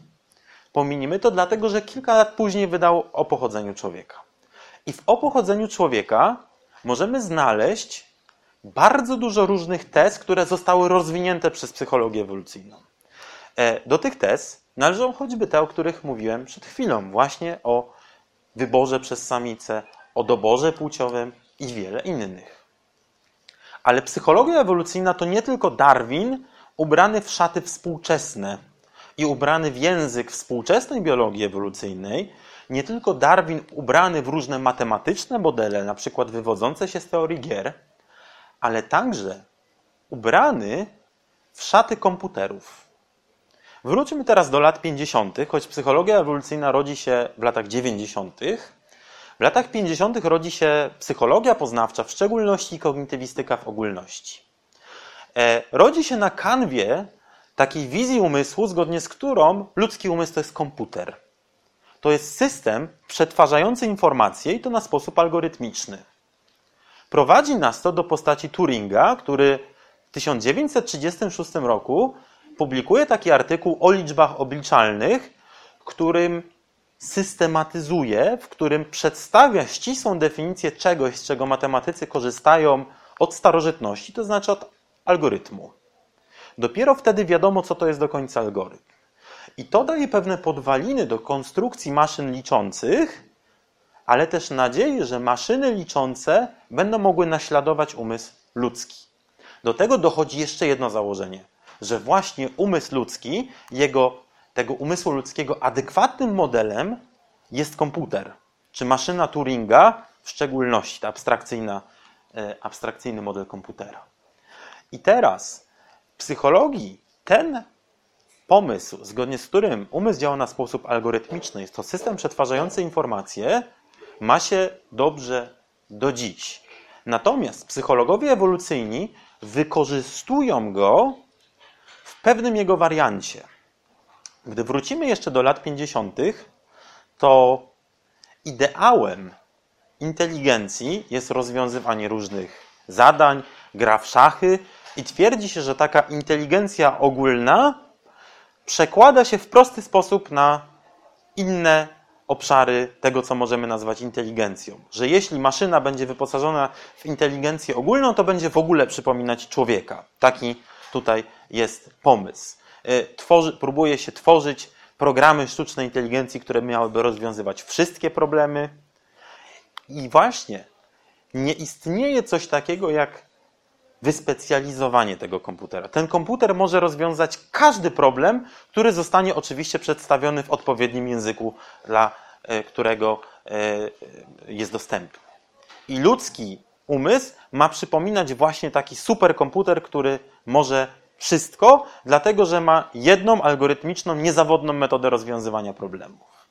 Pominimy to dlatego, że kilka lat później wydał o pochodzeniu człowieka. I w o pochodzeniu człowieka możemy znaleźć bardzo dużo różnych tez, które zostały rozwinięte przez psychologię ewolucyjną. E, do tych tez należą choćby te, o których mówiłem przed chwilą, właśnie o wyborze przez samicę, o doborze płciowym i wiele innych. Ale psychologia ewolucyjna to nie tylko Darwin ubrany w szaty współczesne i ubrany w język współczesnej biologii ewolucyjnej, nie tylko Darwin ubrany w różne matematyczne modele, na przykład wywodzące się z teorii gier, ale także ubrany w szaty komputerów. Wróćmy teraz do lat 50., choć psychologia ewolucyjna rodzi się w latach 90. W latach 50. rodzi się psychologia poznawcza, w szczególności kognitywistyka w ogólności. E, rodzi się na kanwie takiej wizji umysłu, zgodnie z którą ludzki umysł to jest komputer. To jest system przetwarzający informacje i to na sposób algorytmiczny. Prowadzi nas to do postaci Turinga, który w 1936 roku publikuje taki artykuł o liczbach obliczalnych, którym systematyzuje, w którym przedstawia ścisłą definicję czegoś, z czego matematycy korzystają od starożytności, to znaczy od algorytmu. Dopiero wtedy wiadomo, co to jest do końca algorytm. I to daje pewne podwaliny do konstrukcji maszyn liczących, ale też nadzieję, że maszyny liczące będą mogły naśladować umysł ludzki. Do tego dochodzi jeszcze jedno założenie, że właśnie umysł ludzki, jego, tego umysłu ludzkiego adekwatnym modelem jest komputer, czy maszyna Turinga, w szczególności ta abstrakcyjna, e, abstrakcyjny model komputera. I teraz w psychologii ten pomysł, zgodnie z którym umysł działa na sposób algorytmiczny, jest to system przetwarzający informacje, ma się dobrze do dziś. Natomiast psychologowie ewolucyjni wykorzystują go pewnym jego wariancie. Gdy wrócimy jeszcze do lat 50., to ideałem inteligencji jest rozwiązywanie różnych zadań, gra w szachy i twierdzi się, że taka inteligencja ogólna przekłada się w prosty sposób na inne obszary tego, co możemy nazwać inteligencją. Że jeśli maszyna będzie wyposażona w inteligencję ogólną, to będzie w ogóle przypominać człowieka. Taki tutaj jest pomysł. Y, tworzy, próbuje się tworzyć programy sztucznej inteligencji, które miałyby rozwiązywać wszystkie problemy. I właśnie nie istnieje coś takiego jak wyspecjalizowanie tego komputera. Ten komputer może rozwiązać każdy problem, który zostanie oczywiście przedstawiony w odpowiednim języku, dla e, którego e, jest dostępny. I ludzki umysł ma przypominać właśnie taki superkomputer, który może wszystko, dlatego że ma jedną algorytmiczną, niezawodną metodę rozwiązywania problemów.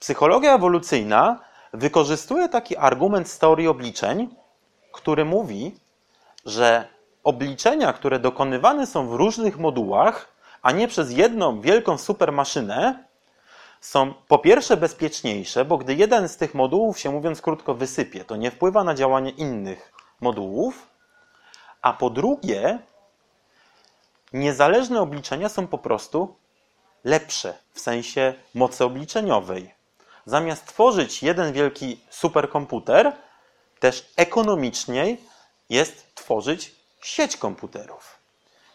Psychologia ewolucyjna wykorzystuje taki argument z teorii obliczeń, który mówi, że obliczenia, które dokonywane są w różnych modułach, a nie przez jedną wielką supermaszynę, są po pierwsze bezpieczniejsze, bo gdy jeden z tych modułów się, mówiąc krótko, wysypie, to nie wpływa na działanie innych modułów, a po drugie, niezależne obliczenia są po prostu lepsze w sensie mocy obliczeniowej. Zamiast tworzyć jeden wielki superkomputer, też ekonomiczniej jest tworzyć sieć komputerów.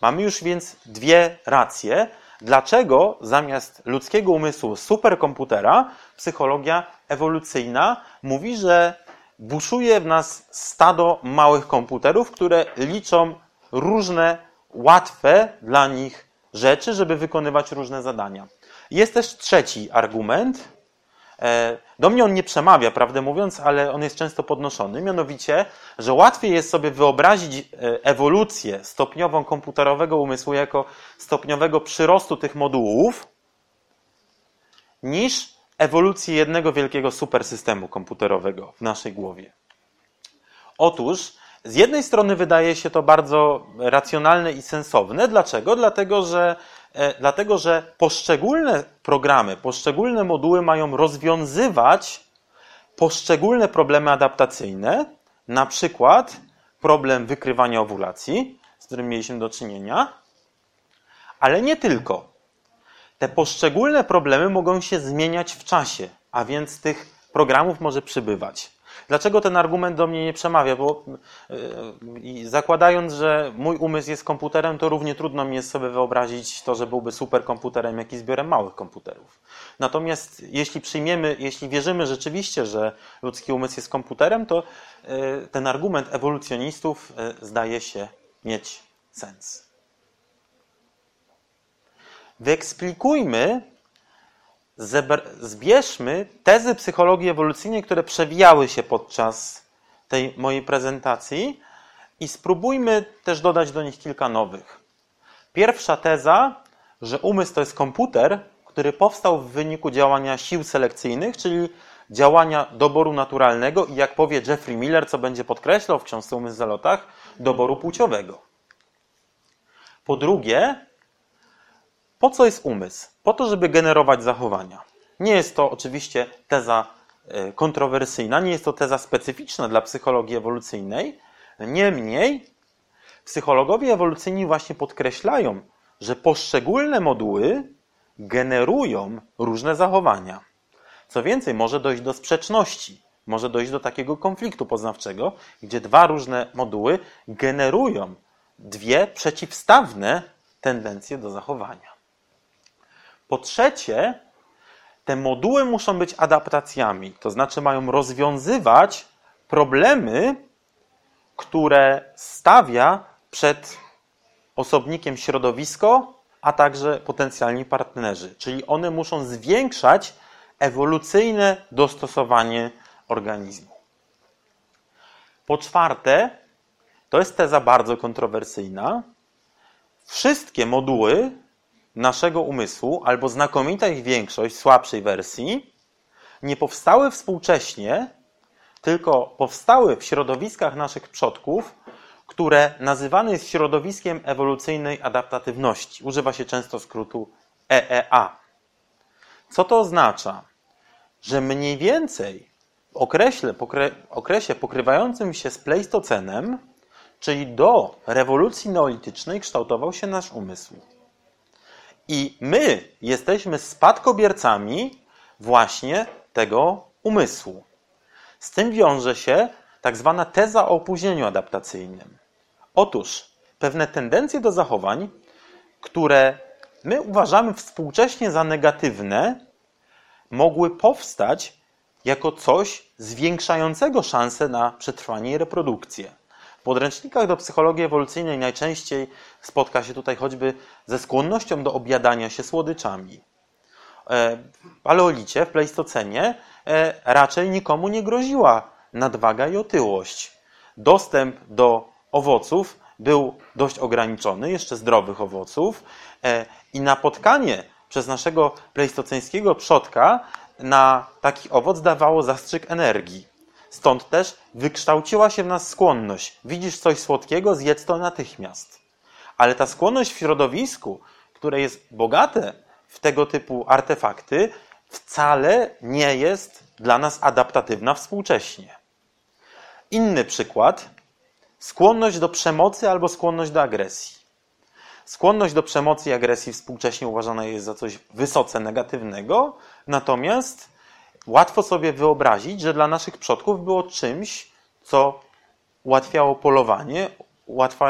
Mamy już więc dwie racje, dlaczego zamiast ludzkiego umysłu superkomputera psychologia ewolucyjna mówi, że buszuje w nas stado małych komputerów, które liczą różne łatwe dla nich rzeczy, żeby wykonywać różne zadania. Jest też trzeci argument, E, do mnie on nie przemawia, prawdę mówiąc, ale on jest często podnoszony, mianowicie, że łatwiej jest sobie wyobrazić e, ewolucję stopniową komputerowego umysłu jako stopniowego przyrostu tych modułów, niż ewolucję jednego wielkiego supersystemu komputerowego w naszej głowie. Otóż, z jednej strony wydaje się to bardzo racjonalne i sensowne. Dlaczego? Dlatego, że E, dlatego że poszczególne programy, poszczególne moduły mają rozwiązywać poszczególne problemy adaptacyjne, na przykład problem wykrywania owulacji, z którym mieliśmy do czynienia, ale nie tylko. Te poszczególne problemy mogą się zmieniać w czasie, a więc tych programów może przybywać. Dlaczego ten argument do mnie nie przemawia? Bo yy, zakładając, że mój umysł jest komputerem, to równie trudno mi jest sobie wyobrazić to, że byłby superkomputerem, jak i zbiorem małych komputerów. Natomiast jeśli przyjmiemy, jeśli wierzymy rzeczywiście, że ludzki umysł jest komputerem, to yy, ten argument ewolucjonistów yy, zdaje się mieć sens. Wyeksplikujmy zbierzmy tezy psychologii ewolucyjnej, które przewijały się podczas tej mojej prezentacji i spróbujmy też dodać do nich kilka nowych. Pierwsza teza, że umysł to jest komputer, który powstał w wyniku działania sił selekcyjnych, czyli działania doboru naturalnego i jak powie Jeffrey Miller, co będzie podkreślał w książce Umysł w zalotach, doboru płciowego. Po drugie, po co jest umysł? Po to, żeby generować zachowania. Nie jest to oczywiście teza e, kontrowersyjna, nie jest to teza specyficzna dla psychologii ewolucyjnej. Niemniej, psychologowie ewolucyjni właśnie podkreślają, że poszczególne moduły generują różne zachowania. Co więcej, może dojść do sprzeczności, może dojść do takiego konfliktu poznawczego, gdzie dwa różne moduły generują dwie przeciwstawne tendencje do zachowania. Po trzecie, te moduły muszą być adaptacjami, to znaczy mają rozwiązywać problemy, które stawia przed osobnikiem środowisko, a także potencjalni partnerzy. Czyli one muszą zwiększać ewolucyjne dostosowanie organizmu. Po czwarte, to jest teza bardzo kontrowersyjna. Wszystkie moduły naszego umysłu, albo znakomita ich większość, słabszej wersji, nie powstały współcześnie, tylko powstały w środowiskach naszych przodków, które nazywane jest środowiskiem ewolucyjnej adaptatywności. Używa się często skrótu EEA. Co to oznacza? Że mniej więcej w okresie, okresie pokrywającym się z Pleistocenem, czyli do rewolucji neolitycznej, kształtował się nasz umysł. I my jesteśmy spadkobiercami właśnie tego umysłu. Z tym wiąże się tak zwana teza o opóźnieniu adaptacyjnym. Otóż pewne tendencje do zachowań, które my uważamy współcześnie za negatywne, mogły powstać jako coś zwiększającego szanse na przetrwanie i reprodukcję podręcznikach do psychologii ewolucyjnej najczęściej spotka się tutaj choćby ze skłonnością do objadania się słodyczami. E, w paleolicie, w pleistocenie e, raczej nikomu nie groziła nadwaga i otyłość. Dostęp do owoców był dość ograniczony, jeszcze zdrowych owoców e, i napotkanie przez naszego pleistoceńskiego przodka na taki owoc dawało zastrzyk energii. Stąd też wykształciła się w nas skłonność. Widzisz coś słodkiego, zjedz to natychmiast. Ale ta skłonność w środowisku, które jest bogate w tego typu artefakty, wcale nie jest dla nas adaptatywna współcześnie. Inny przykład. Skłonność do przemocy albo skłonność do agresji. Skłonność do przemocy i agresji współcześnie uważana jest za coś wysoce negatywnego, natomiast łatwo sobie wyobrazić, że dla naszych przodków było czymś, co ułatwiało polowanie,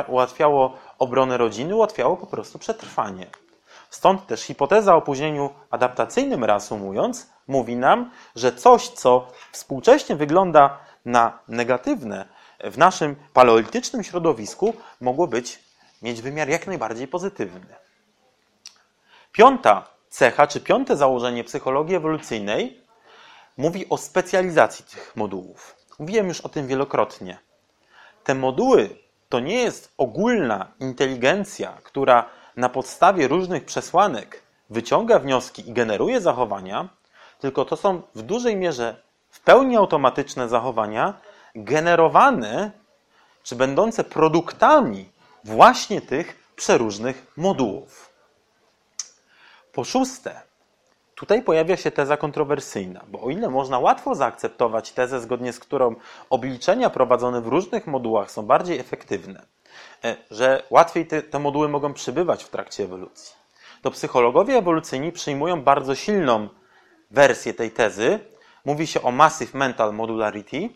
ułatwiało obronę rodziny, ułatwiało po prostu przetrwanie. Stąd też hipoteza o opóźnieniu adaptacyjnym, reasumując, mówi nam, że coś, co współcześnie wygląda na negatywne, w naszym paleolitycznym środowisku mogło być, mieć wymiar jak najbardziej pozytywny. Piąta cecha, czy piąte założenie psychologii ewolucyjnej mówi o specjalizacji tych modułów. Mówiłem już o tym wielokrotnie. Te moduły to nie jest ogólna inteligencja, która na podstawie różnych przesłanek wyciąga wnioski i generuje zachowania, tylko to są w dużej mierze w pełni automatyczne zachowania generowane czy będące produktami właśnie tych przeróżnych modułów. Po szóste, Tutaj pojawia się teza kontrowersyjna, bo o ile można łatwo zaakceptować tezę, zgodnie z którą obliczenia prowadzone w różnych modułach są bardziej efektywne, e, że łatwiej te, te moduły mogą przybywać w trakcie ewolucji, to psychologowie ewolucyjni przyjmują bardzo silną wersję tej tezy. Mówi się o Massive Mental Modularity,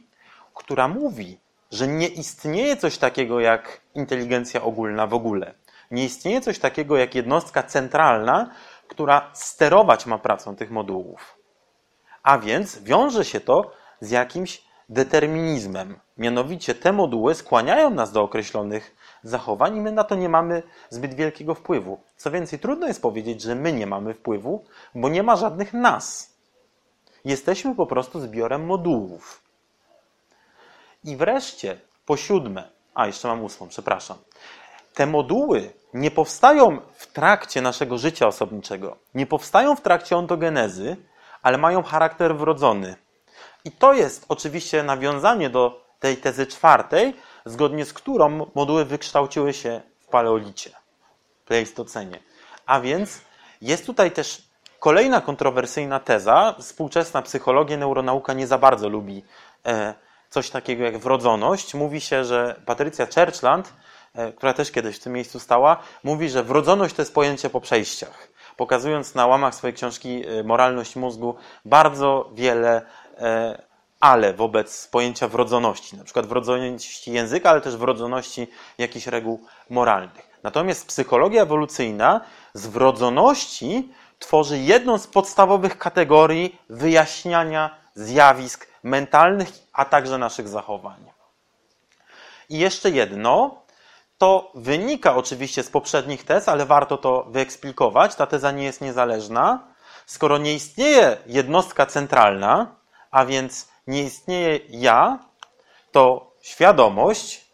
która mówi, że nie istnieje coś takiego jak inteligencja ogólna w ogóle. Nie istnieje coś takiego jak jednostka centralna, która sterować ma pracą tych modułów. A więc wiąże się to z jakimś determinizmem. Mianowicie te moduły skłaniają nas do określonych zachowań i my na to nie mamy zbyt wielkiego wpływu. Co więcej, trudno jest powiedzieć, że my nie mamy wpływu, bo nie ma żadnych nas. Jesteśmy po prostu zbiorem modułów. I wreszcie, po siódme, a jeszcze mam ósmą, przepraszam. Te moduły nie powstają w trakcie naszego życia osobniczego, nie powstają w trakcie ontogenezy, ale mają charakter wrodzony. I to jest oczywiście nawiązanie do tej tezy czwartej, zgodnie z którą moduły wykształciły się w paleolicie, pleistocenie. A więc jest tutaj też kolejna kontrowersyjna teza. Współczesna psychologia, neuronauka nie za bardzo lubi e, coś takiego jak wrodzoność. Mówi się, że Patrycja Churchland, która też kiedyś w tym miejscu stała, mówi, że wrodzoność to jest pojęcie po przejściach. Pokazując na łamach swojej książki e, Moralność mózgu bardzo wiele ale wobec pojęcia wrodzoności, na przykład wrodzoności języka, ale też wrodzoności jakichś reguł moralnych. Natomiast psychologia ewolucyjna z wrodzoności tworzy jedną z podstawowych kategorii wyjaśniania zjawisk mentalnych, a także naszych zachowań. I jeszcze jedno, to wynika oczywiście z poprzednich tez, ale warto to wyeksplikować. Ta teza nie jest niezależna. Skoro nie istnieje jednostka centralna, a więc nie istnieje ja, to świadomość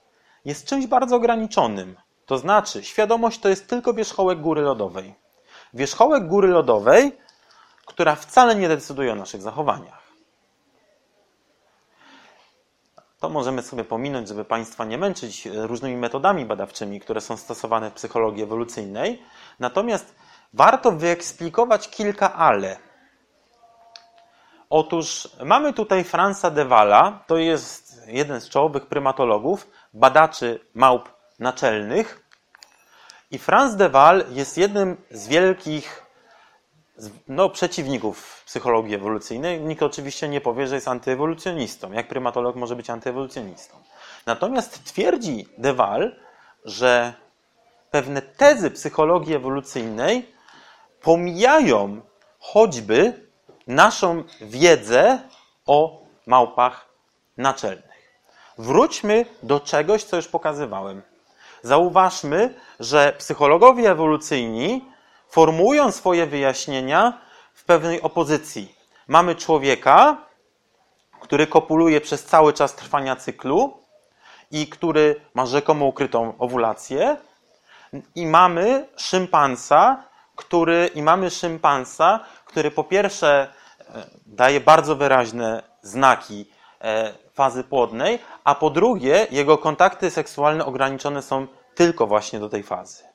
jest czymś bardzo ograniczonym. To znaczy, świadomość to jest tylko wierzchołek góry lodowej. Wierzchołek góry lodowej, która wcale nie decyduje o naszych zachowaniach. To możemy sobie pominąć, żeby Państwa nie męczyć różnymi metodami badawczymi, które są stosowane w psychologii ewolucyjnej. Natomiast warto wyeksplikować kilka ale. Otóż mamy tutaj Franza de Walla, to jest jeden z czołowych prymatologów, badaczy małp naczelnych. I Franz de Waal jest jednym z wielkich no, przeciwników psychologii ewolucyjnej. Nikt oczywiście nie powie, że jest antyewolucjonistą. Jak prymatolog może być antyewolucjonistą? Natomiast twierdzi de Waal, że pewne tezy psychologii ewolucyjnej pomijają choćby naszą wiedzę o małpach naczelnych. Wróćmy do czegoś, co już pokazywałem. Zauważmy, że psychologowie ewolucyjni formułują swoje wyjaśnienia w pewnej opozycji. Mamy człowieka, który kopuluje przez cały czas trwania cyklu i który ma rzekomo ukrytą owulację, i mamy szympansa, który, i mamy szympansa, który po pierwsze e, daje bardzo wyraźne znaki e, fazy płodnej, a po drugie jego kontakty seksualne ograniczone są tylko właśnie do tej fazy.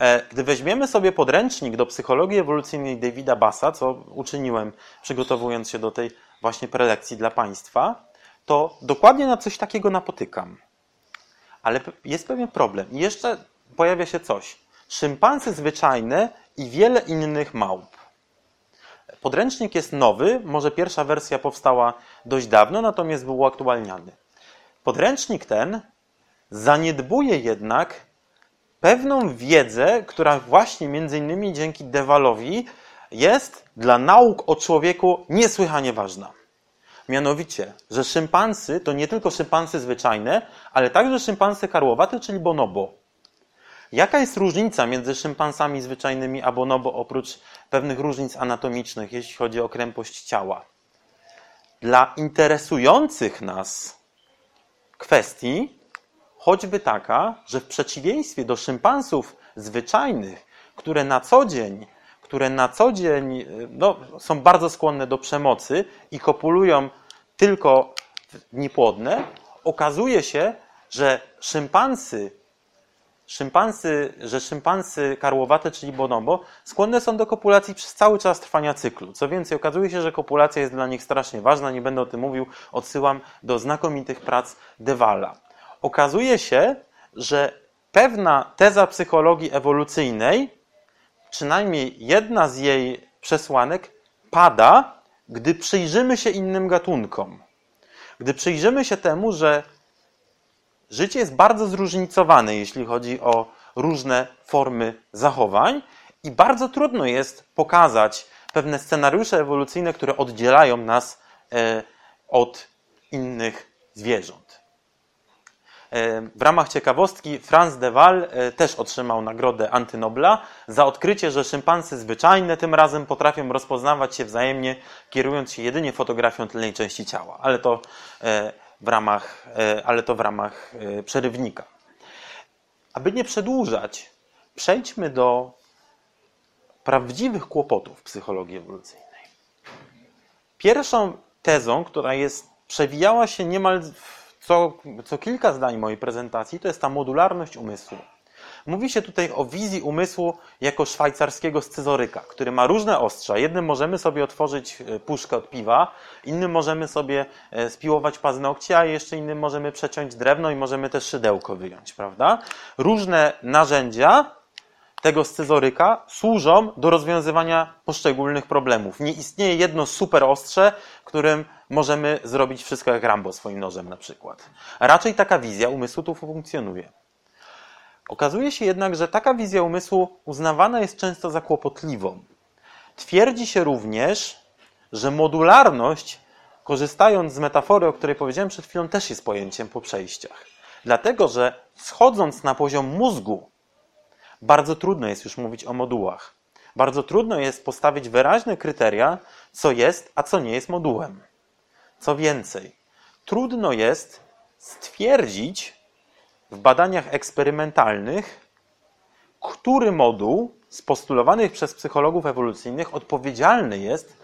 E, gdy weźmiemy sobie podręcznik do psychologii ewolucyjnej Davida Bassa, co uczyniłem przygotowując się do tej właśnie prelekcji dla Państwa, to dokładnie na coś takiego napotykam. Ale jest pewien problem. I jeszcze pojawia się coś. Szympansy zwyczajne i wiele innych małp. Podręcznik jest nowy, może pierwsza wersja powstała dość dawno, natomiast był uaktualniany. Podręcznik ten zaniedbuje jednak pewną wiedzę, która właśnie między innymi dzięki Dewalowi jest dla nauk o człowieku niesłychanie ważna. Mianowicie, że szympansy to nie tylko szympansy zwyczajne, ale także szympansy karłowate, czyli bonobo. Jaka jest różnica między szympansami zwyczajnymi a bonobo, oprócz pewnych różnic anatomicznych, jeśli chodzi o krępość ciała? Dla interesujących nas kwestii, choćby taka, że w przeciwieństwie do szympansów zwyczajnych, które na co dzień, które na co dzień no, są bardzo skłonne do przemocy i kopulują tylko dni płodne, okazuje się, że szympansy szympansy, że szympansy karłowate, czyli bonobo, skłonne są do kopulacji przez cały czas trwania cyklu. Co więcej, okazuje się, że kopulacja jest dla nich strasznie ważna, nie będę o tym mówił, odsyłam do znakomitych prac Dewala. Okazuje się, że pewna teza psychologii ewolucyjnej, przynajmniej jedna z jej przesłanek, pada, gdy przyjrzymy się innym gatunkom. Gdy przyjrzymy się temu, że życie jest bardzo zróżnicowane, jeśli chodzi o różne formy zachowań, i bardzo trudno jest pokazać pewne scenariusze ewolucyjne, które oddzielają nas e, od innych zwierząt. E, w ramach ciekawostki Franz de Waal e, też otrzymał nagrodę Antynobla za odkrycie, że szympansy zwyczajne tym razem potrafią rozpoznawać się wzajemnie, kierując się jedynie fotografią tylnej części ciała, ale to w ramach, ale to w ramach przerywnika. Aby nie przedłużać, przejdźmy do prawdziwych kłopotów psychologii ewolucyjnej. Pierwszą tezą, która jest, przewijała się niemal co, co kilka zdań mojej prezentacji, to jest ta modularność umysłu. Mówi się tutaj o wizji umysłu jako szwajcarskiego scyzoryka, który ma różne ostrza. Jednym możemy sobie otworzyć e, puszkę od piwa, innym możemy sobie e, spiłować paznokcie, a jeszcze innym możemy przeciąć drewno i możemy też szydełko wyjąć, prawda? Różne narzędzia tego scyzoryka służą do rozwiązywania poszczególnych problemów. Nie istnieje jedno super ostrze, którym możemy zrobić wszystko jak Rambo swoim nożem na przykład. Raczej taka wizja umysłu tu funkcjonuje. Okazuje się jednak, że taka wizja umysłu uznawana jest często za kłopotliwą. Twierdzi się również, że modularność, korzystając z metafory, o której powiedziałem przed chwilą, też jest pojęciem po przejściach. Dlatego, że schodząc na poziom mózgu, bardzo trudno jest już mówić o modułach. Bardzo trudno jest postawić wyraźne kryteria, co jest, a co nie jest modułem. Co więcej, trudno jest stwierdzić w badaniach eksperymentalnych, który moduł z postulowanych przez psychologów ewolucyjnych odpowiedzialny jest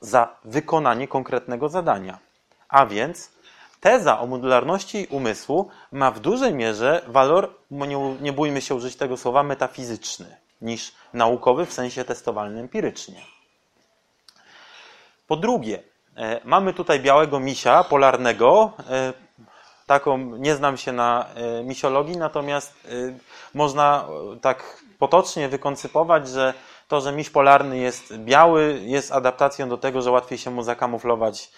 za wykonanie konkretnego zadania. A więc teza o modularności umysłu ma w dużej mierze walor, nie, nie bójmy się użyć tego słowa, metafizyczny niż naukowy w sensie testowalnym empirycznie. Po drugie, e, mamy tutaj białego misia polarnego. E, taką, nie znam się na e, misiologii, natomiast można tak potocznie wykoncypować, że to, że miś polarny jest biały, jest adaptacją do tego, że łatwiej się mu zakamuflować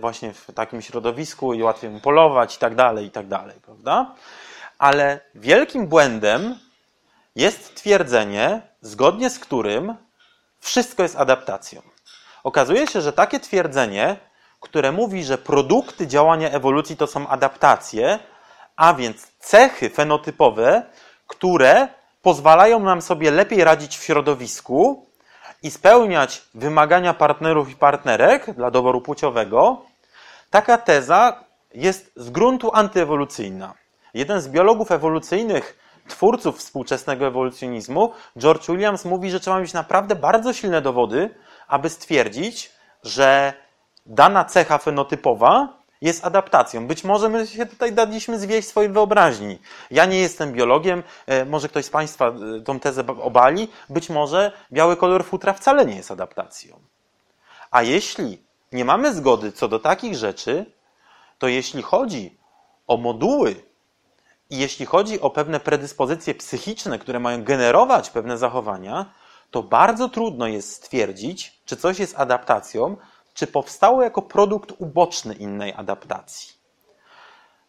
właśnie w takim środowisku i łatwiej mu polować i tak dalej, i tak dalej, prawda? Ale wielkim błędem jest twierdzenie, zgodnie z którym wszystko jest adaptacją. Okazuje się, że takie twierdzenie, które mówi, że produkty działania ewolucji to są adaptacje, a więc cechy fenotypowe, które pozwalają nam sobie lepiej radzić w środowisku i spełniać wymagania partnerów i partnerek dla doboru płciowego, taka teza jest z gruntu antyewolucyjna. Jeden z biologów ewolucyjnych, twórców współczesnego ewolucjonizmu, George Williams, mówi, że trzeba mieć naprawdę bardzo silne dowody, aby stwierdzić, że dana cecha fenotypowa jest adaptacją. Być może my się tutaj daliśmy zwieść swojej wyobraźni. Ja nie jestem biologiem, e, może ktoś z Państwa e, tą tezę obali, być może biały kolor futra wcale nie jest adaptacją. A jeśli nie mamy zgody co do takich rzeczy, to jeśli chodzi o moduły i jeśli chodzi o pewne predyspozycje psychiczne, które mają generować pewne zachowania, to bardzo trudno jest stwierdzić, czy coś jest adaptacją, czy powstało jako produkt uboczny innej adaptacji.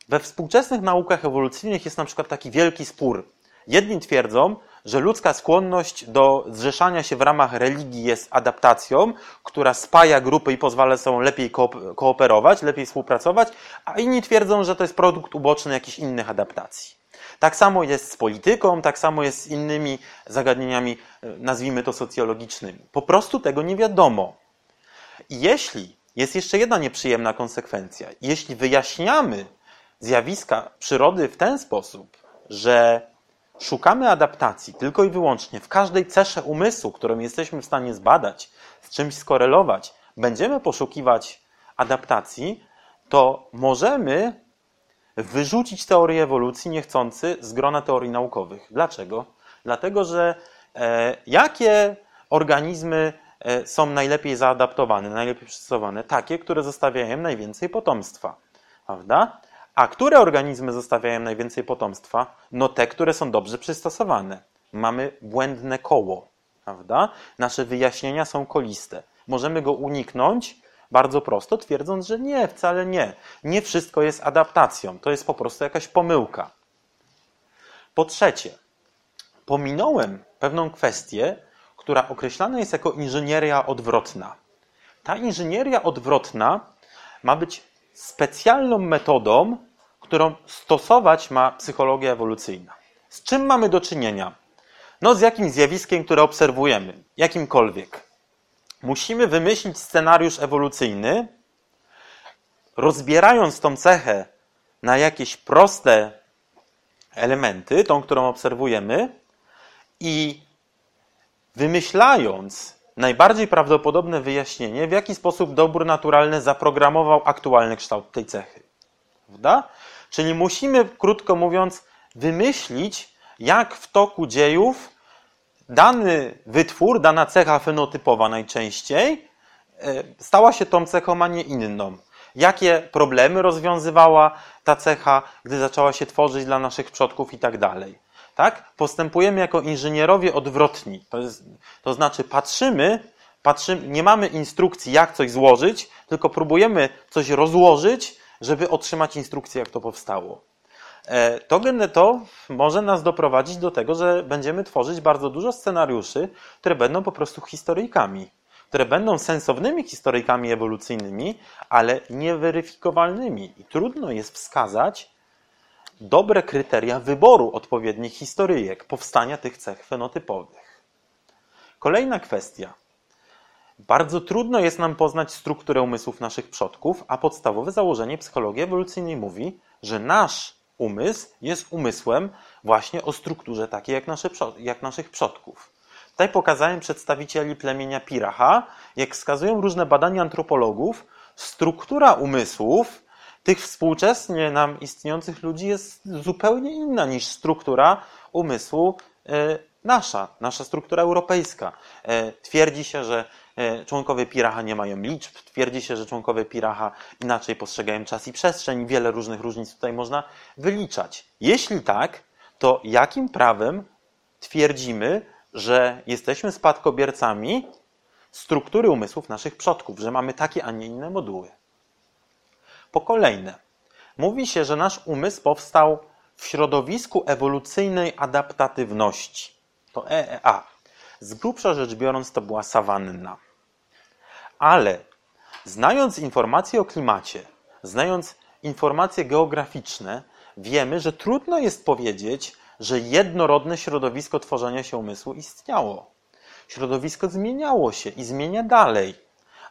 We współczesnych naukach ewolucyjnych jest na przykład taki wielki spór. Jedni twierdzą, że ludzka skłonność do zrzeszania się w ramach religii jest adaptacją, która spaja grupy i pozwala sobą lepiej kooperować, lepiej współpracować, a inni twierdzą, że to jest produkt uboczny jakichś innych adaptacji. Tak samo jest z polityką, tak samo jest z innymi zagadnieniami, nazwijmy to socjologicznymi. Po prostu tego nie wiadomo. Jeśli jest jeszcze jedna nieprzyjemna konsekwencja, jeśli wyjaśniamy zjawiska przyrody w ten sposób, że szukamy adaptacji tylko i wyłącznie w każdej cesze umysłu, którą jesteśmy w stanie zbadać, z czymś skorelować, będziemy poszukiwać adaptacji, to możemy wyrzucić teorię ewolucji niechcący z grona teorii naukowych. Dlaczego? Dlatego, że e, jakie organizmy są najlepiej zaadaptowane, najlepiej przystosowane? Takie, które zostawiają najwięcej potomstwa. Prawda? A które organizmy zostawiają najwięcej potomstwa? No te, które są dobrze przystosowane. Mamy błędne koło. Prawda? Nasze wyjaśnienia są koliste. Możemy go uniknąć bardzo prosto, twierdząc, że nie, wcale nie. Nie wszystko jest adaptacją. To jest po prostu jakaś pomyłka. Po trzecie, pominąłem pewną kwestię, która określana jest jako inżynieria odwrotna. Ta inżynieria odwrotna ma być specjalną metodą, którą stosować ma psychologia ewolucyjna. Z czym mamy do czynienia? No, z jakim zjawiskiem, które obserwujemy, jakimkolwiek. Musimy wymyślić scenariusz ewolucyjny, rozbierając tą cechę na jakieś proste elementy, tą, którą obserwujemy, i wymyślając najbardziej prawdopodobne wyjaśnienie, w jaki sposób dobór naturalny zaprogramował aktualny kształt tej cechy. Prawda? Czyli musimy, krótko mówiąc, wymyślić, jak w toku dziejów dany wytwór, dana cecha fenotypowa najczęściej, e, stała się tą cechą, a nie inną. Jakie problemy rozwiązywała ta cecha, gdy zaczęła się tworzyć dla naszych przodków i tak dalej. Tak? Postępujemy jako inżynierowie odwrotni. To, jest, to znaczy patrzymy, patrzymy, nie mamy instrukcji, jak coś złożyć, tylko próbujemy coś rozłożyć, żeby otrzymać instrukcję, jak to powstało. E, to, to może nas doprowadzić do tego, że będziemy tworzyć bardzo dużo scenariuszy, które będą po prostu historyjkami, które będą sensownymi historyjkami ewolucyjnymi, ale nieweryfikowalnymi. I trudno jest wskazać dobre kryteria wyboru odpowiednich historyjek, powstania tych cech fenotypowych. Kolejna kwestia. Bardzo trudno jest nam poznać strukturę umysłów naszych przodków, a podstawowe założenie psychologii ewolucyjnej mówi, że nasz umysł jest umysłem właśnie o strukturze takiej jak, nasze, jak naszych przodków. Tutaj pokazałem przedstawicieli plemienia Piracha, jak wskazują różne badania antropologów, struktura umysłów tych współczesnie nam istniejących ludzi jest zupełnie inna niż struktura umysłu e, nasza, nasza struktura europejska. E, twierdzi się, że e, członkowie Piracha nie mają liczb, twierdzi się, że członkowie Piracha inaczej postrzegają czas i przestrzeń. Wiele różnych różnic tutaj można wyliczać. Jeśli tak, to jakim prawem twierdzimy, że jesteśmy spadkobiercami struktury umysłów naszych przodków, że mamy takie, a nie inne moduły? Po kolejne, mówi się, że nasz umysł powstał w środowisku ewolucyjnej adaptatywności. To EEA. Z grubsza rzecz biorąc, to była sawanna. Ale znając informacje o klimacie, znając informacje geograficzne, wiemy, że trudno jest powiedzieć, że jednorodne środowisko tworzenia się umysłu istniało. Środowisko zmieniało się i zmienia dalej.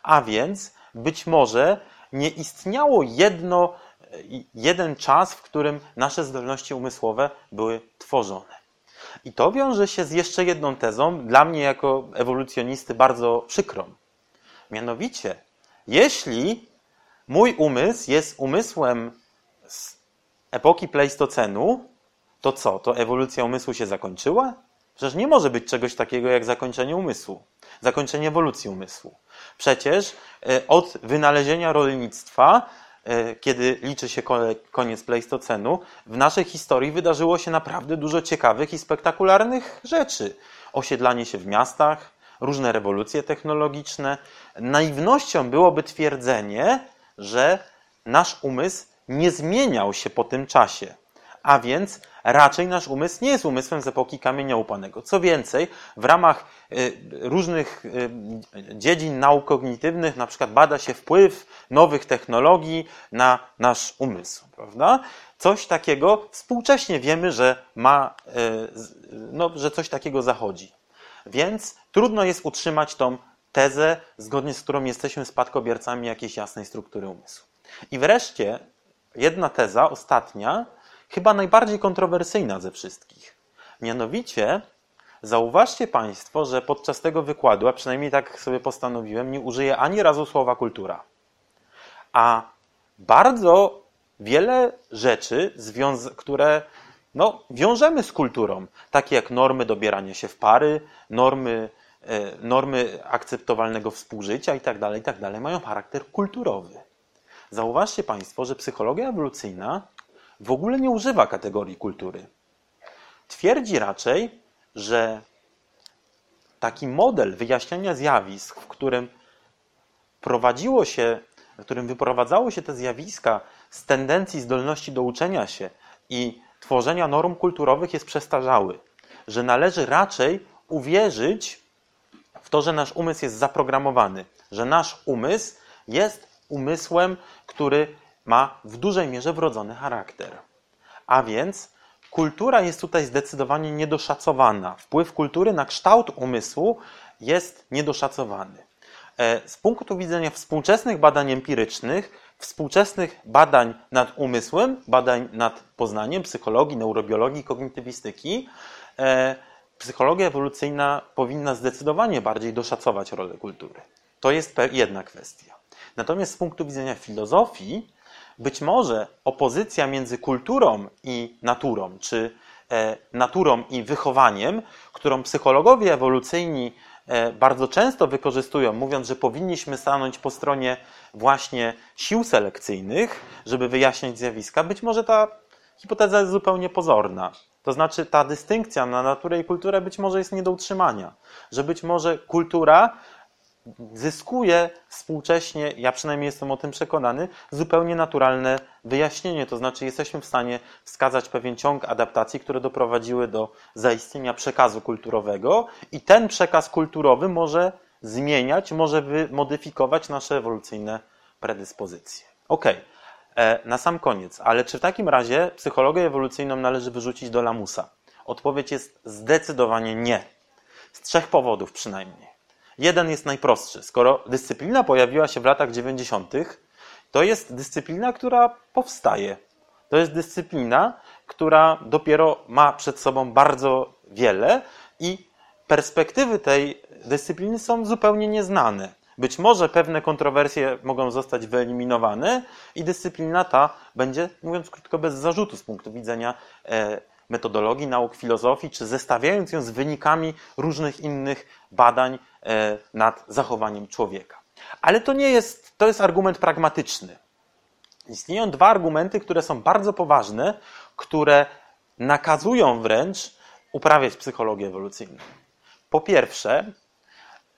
A więc być może nie istniało jedno, jeden czas, w którym nasze zdolności umysłowe były tworzone. I to wiąże się z jeszcze jedną tezą, dla mnie jako ewolucjonisty bardzo przykrą. Mianowicie, jeśli mój umysł jest umysłem z epoki Pleistocenu, to co? To ewolucja umysłu się zakończyła? Przecież nie może być czegoś takiego jak zakończenie umysłu, zakończenie ewolucji umysłu. Przecież e, od wynalezienia rolnictwa, e, kiedy liczy się koniec Pleistocenu, w naszej historii wydarzyło się naprawdę dużo ciekawych i spektakularnych rzeczy. Osiedlanie się w miastach, różne rewolucje technologiczne. Naiwnością byłoby twierdzenie, że nasz umysł nie zmieniał się po tym czasie. A więc raczej nasz umysł nie jest umysłem z epoki kamienia upanego. Co więcej, w ramach y, różnych y, dziedzin nauk kognitywnych, na przykład bada się wpływ nowych technologii na nasz umysł, prawda? Coś takiego współcześnie wiemy, że ma, y, no, że coś takiego zachodzi. Więc trudno jest utrzymać tą tezę, zgodnie z którą jesteśmy spadkobiercami jakiejś jasnej struktury umysłu. I wreszcie jedna teza, ostatnia, chyba najbardziej kontrowersyjna ze wszystkich. Mianowicie, zauważcie Państwo, że podczas tego wykładu, a przynajmniej tak sobie postanowiłem, nie użyję ani razu słowa kultura. A bardzo wiele rzeczy, które no, wiążemy z kulturą, takie jak normy dobierania się w pary, normy, e, normy akceptowalnego współżycia itd., itd., mają charakter kulturowy. Zauważcie Państwo, że psychologia ewolucyjna w ogóle nie używa kategorii kultury. Twierdzi raczej, że taki model wyjaśniania zjawisk, w którym prowadziło się, w którym wyprowadzało się te zjawiska z tendencji, zdolności do uczenia się i tworzenia norm kulturowych jest przestarzały. Że należy raczej uwierzyć w to, że nasz umysł jest zaprogramowany, że nasz umysł jest umysłem, który ma w dużej mierze wrodzony charakter. A więc kultura jest tutaj zdecydowanie niedoszacowana. Wpływ kultury na kształt umysłu jest niedoszacowany. E, z punktu widzenia współczesnych badań empirycznych, współczesnych badań nad umysłem, badań nad poznaniem, psychologii, neurobiologii, kognitywistyki, e, psychologia ewolucyjna powinna zdecydowanie bardziej doszacować rolę kultury. To jest jedna kwestia. Natomiast z punktu widzenia filozofii, być może opozycja między kulturą i naturą, czy e, naturą i wychowaniem, którą psychologowie ewolucyjni e, bardzo często wykorzystują, mówiąc, że powinniśmy stanąć po stronie właśnie sił selekcyjnych, żeby wyjaśniać zjawiska, być może ta hipoteza jest zupełnie pozorna. To znaczy, ta dystynkcja na naturę i kulturę być może jest nie do utrzymania. Że być może kultura zyskuje współcześnie, ja przynajmniej jestem o tym przekonany, zupełnie naturalne wyjaśnienie. To znaczy, jesteśmy w stanie wskazać pewien ciąg adaptacji, które doprowadziły do zaistnienia przekazu kulturowego, i ten przekaz kulturowy może zmieniać, może modyfikować nasze ewolucyjne predyspozycje. Ok, na sam koniec, ale czy w takim razie psychologię ewolucyjną należy wyrzucić do lamusa? Odpowiedź jest zdecydowanie nie. Z trzech powodów przynajmniej. Jeden jest najprostszy. Skoro dyscyplina pojawiła się w latach 90., to jest dyscyplina, która powstaje. To jest dyscyplina, która dopiero ma przed sobą bardzo wiele i perspektywy tej dyscypliny są zupełnie nieznane. Być może pewne kontrowersje mogą zostać wyeliminowane i dyscyplina ta będzie, mówiąc krótko, bez zarzutu z punktu widzenia e, metodologii nauk filozofii, czy zestawiając ją z wynikami różnych innych badań e, nad zachowaniem człowieka. Ale to nie jest, to jest argument pragmatyczny. Istnieją dwa argumenty, które są bardzo poważne, które nakazują wręcz uprawiać psychologię ewolucyjną. Po pierwsze,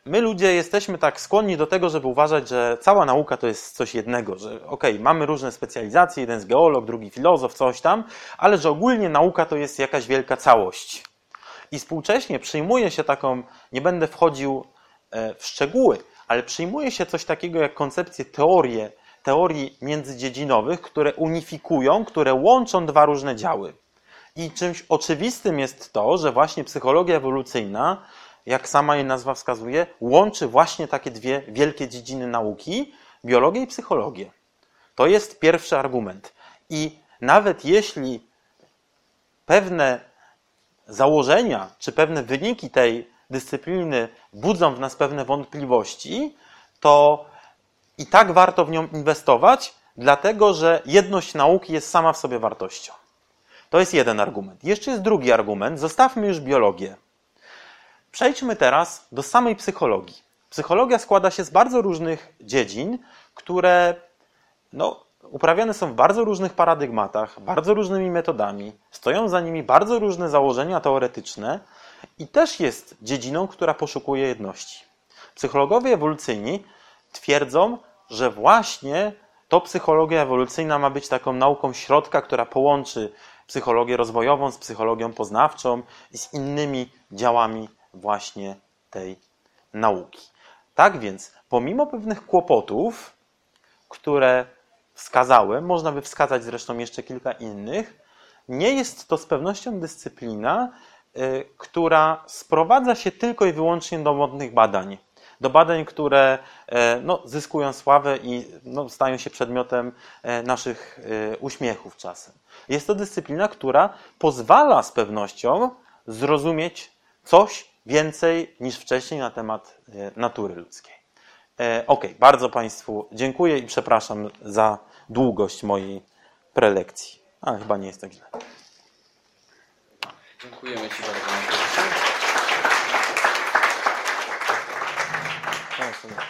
my ludzie jesteśmy tak skłonni do tego, żeby uważać, że cała nauka to jest coś jednego, że okej, okay, mamy różne specjalizacje, jeden jest geolog, drugi filozof, coś tam, ale że ogólnie nauka to jest jakaś wielka całość. I współcześnie przyjmuje się taką, nie będę wchodził e, w szczegóły, ale przyjmuje się coś takiego jak koncepcję teorie, teorii międzydziedzinowych, które unifikują, które łączą dwa różne działy. I czymś oczywistym jest to, że właśnie psychologia ewolucyjna jak sama jej nazwa wskazuje, łączy właśnie takie dwie wielkie dziedziny nauki biologię i psychologię. To jest pierwszy argument. I nawet jeśli pewne założenia czy pewne wyniki tej dyscypliny budzą w nas pewne wątpliwości, to i tak warto w nią inwestować, dlatego że jedność nauki jest sama w sobie wartością. To jest jeden argument. Jeszcze jest drugi argument. Zostawmy już biologię. Przejdźmy teraz do samej psychologii. Psychologia składa się z bardzo różnych dziedzin, które no, uprawiane są w bardzo różnych paradygmatach, bardzo różnymi metodami, stoją za nimi bardzo różne założenia teoretyczne i też jest dziedziną, która poszukuje jedności. Psychologowie ewolucyjni twierdzą, że właśnie to psychologia ewolucyjna ma być taką nauką środka, która połączy psychologię rozwojową z psychologią poznawczą i z innymi działami właśnie tej nauki. Tak więc, pomimo pewnych kłopotów, które wskazałem, można by wskazać zresztą jeszcze kilka innych, nie jest to z pewnością dyscyplina, y, która sprowadza się tylko i wyłącznie do modnych badań. Do badań, które y, no, zyskują sławę i no, stają się przedmiotem y, naszych uśmiechów czasem. Jest to dyscyplina, która pozwala z pewnością zrozumieć coś więcej niż wcześniej na temat e, natury ludzkiej. E, ok, bardzo Państwu dziękuję i przepraszam za długość mojej prelekcji, ale chyba nie jest tak źle. Dziękujemy Ci bardzo. No.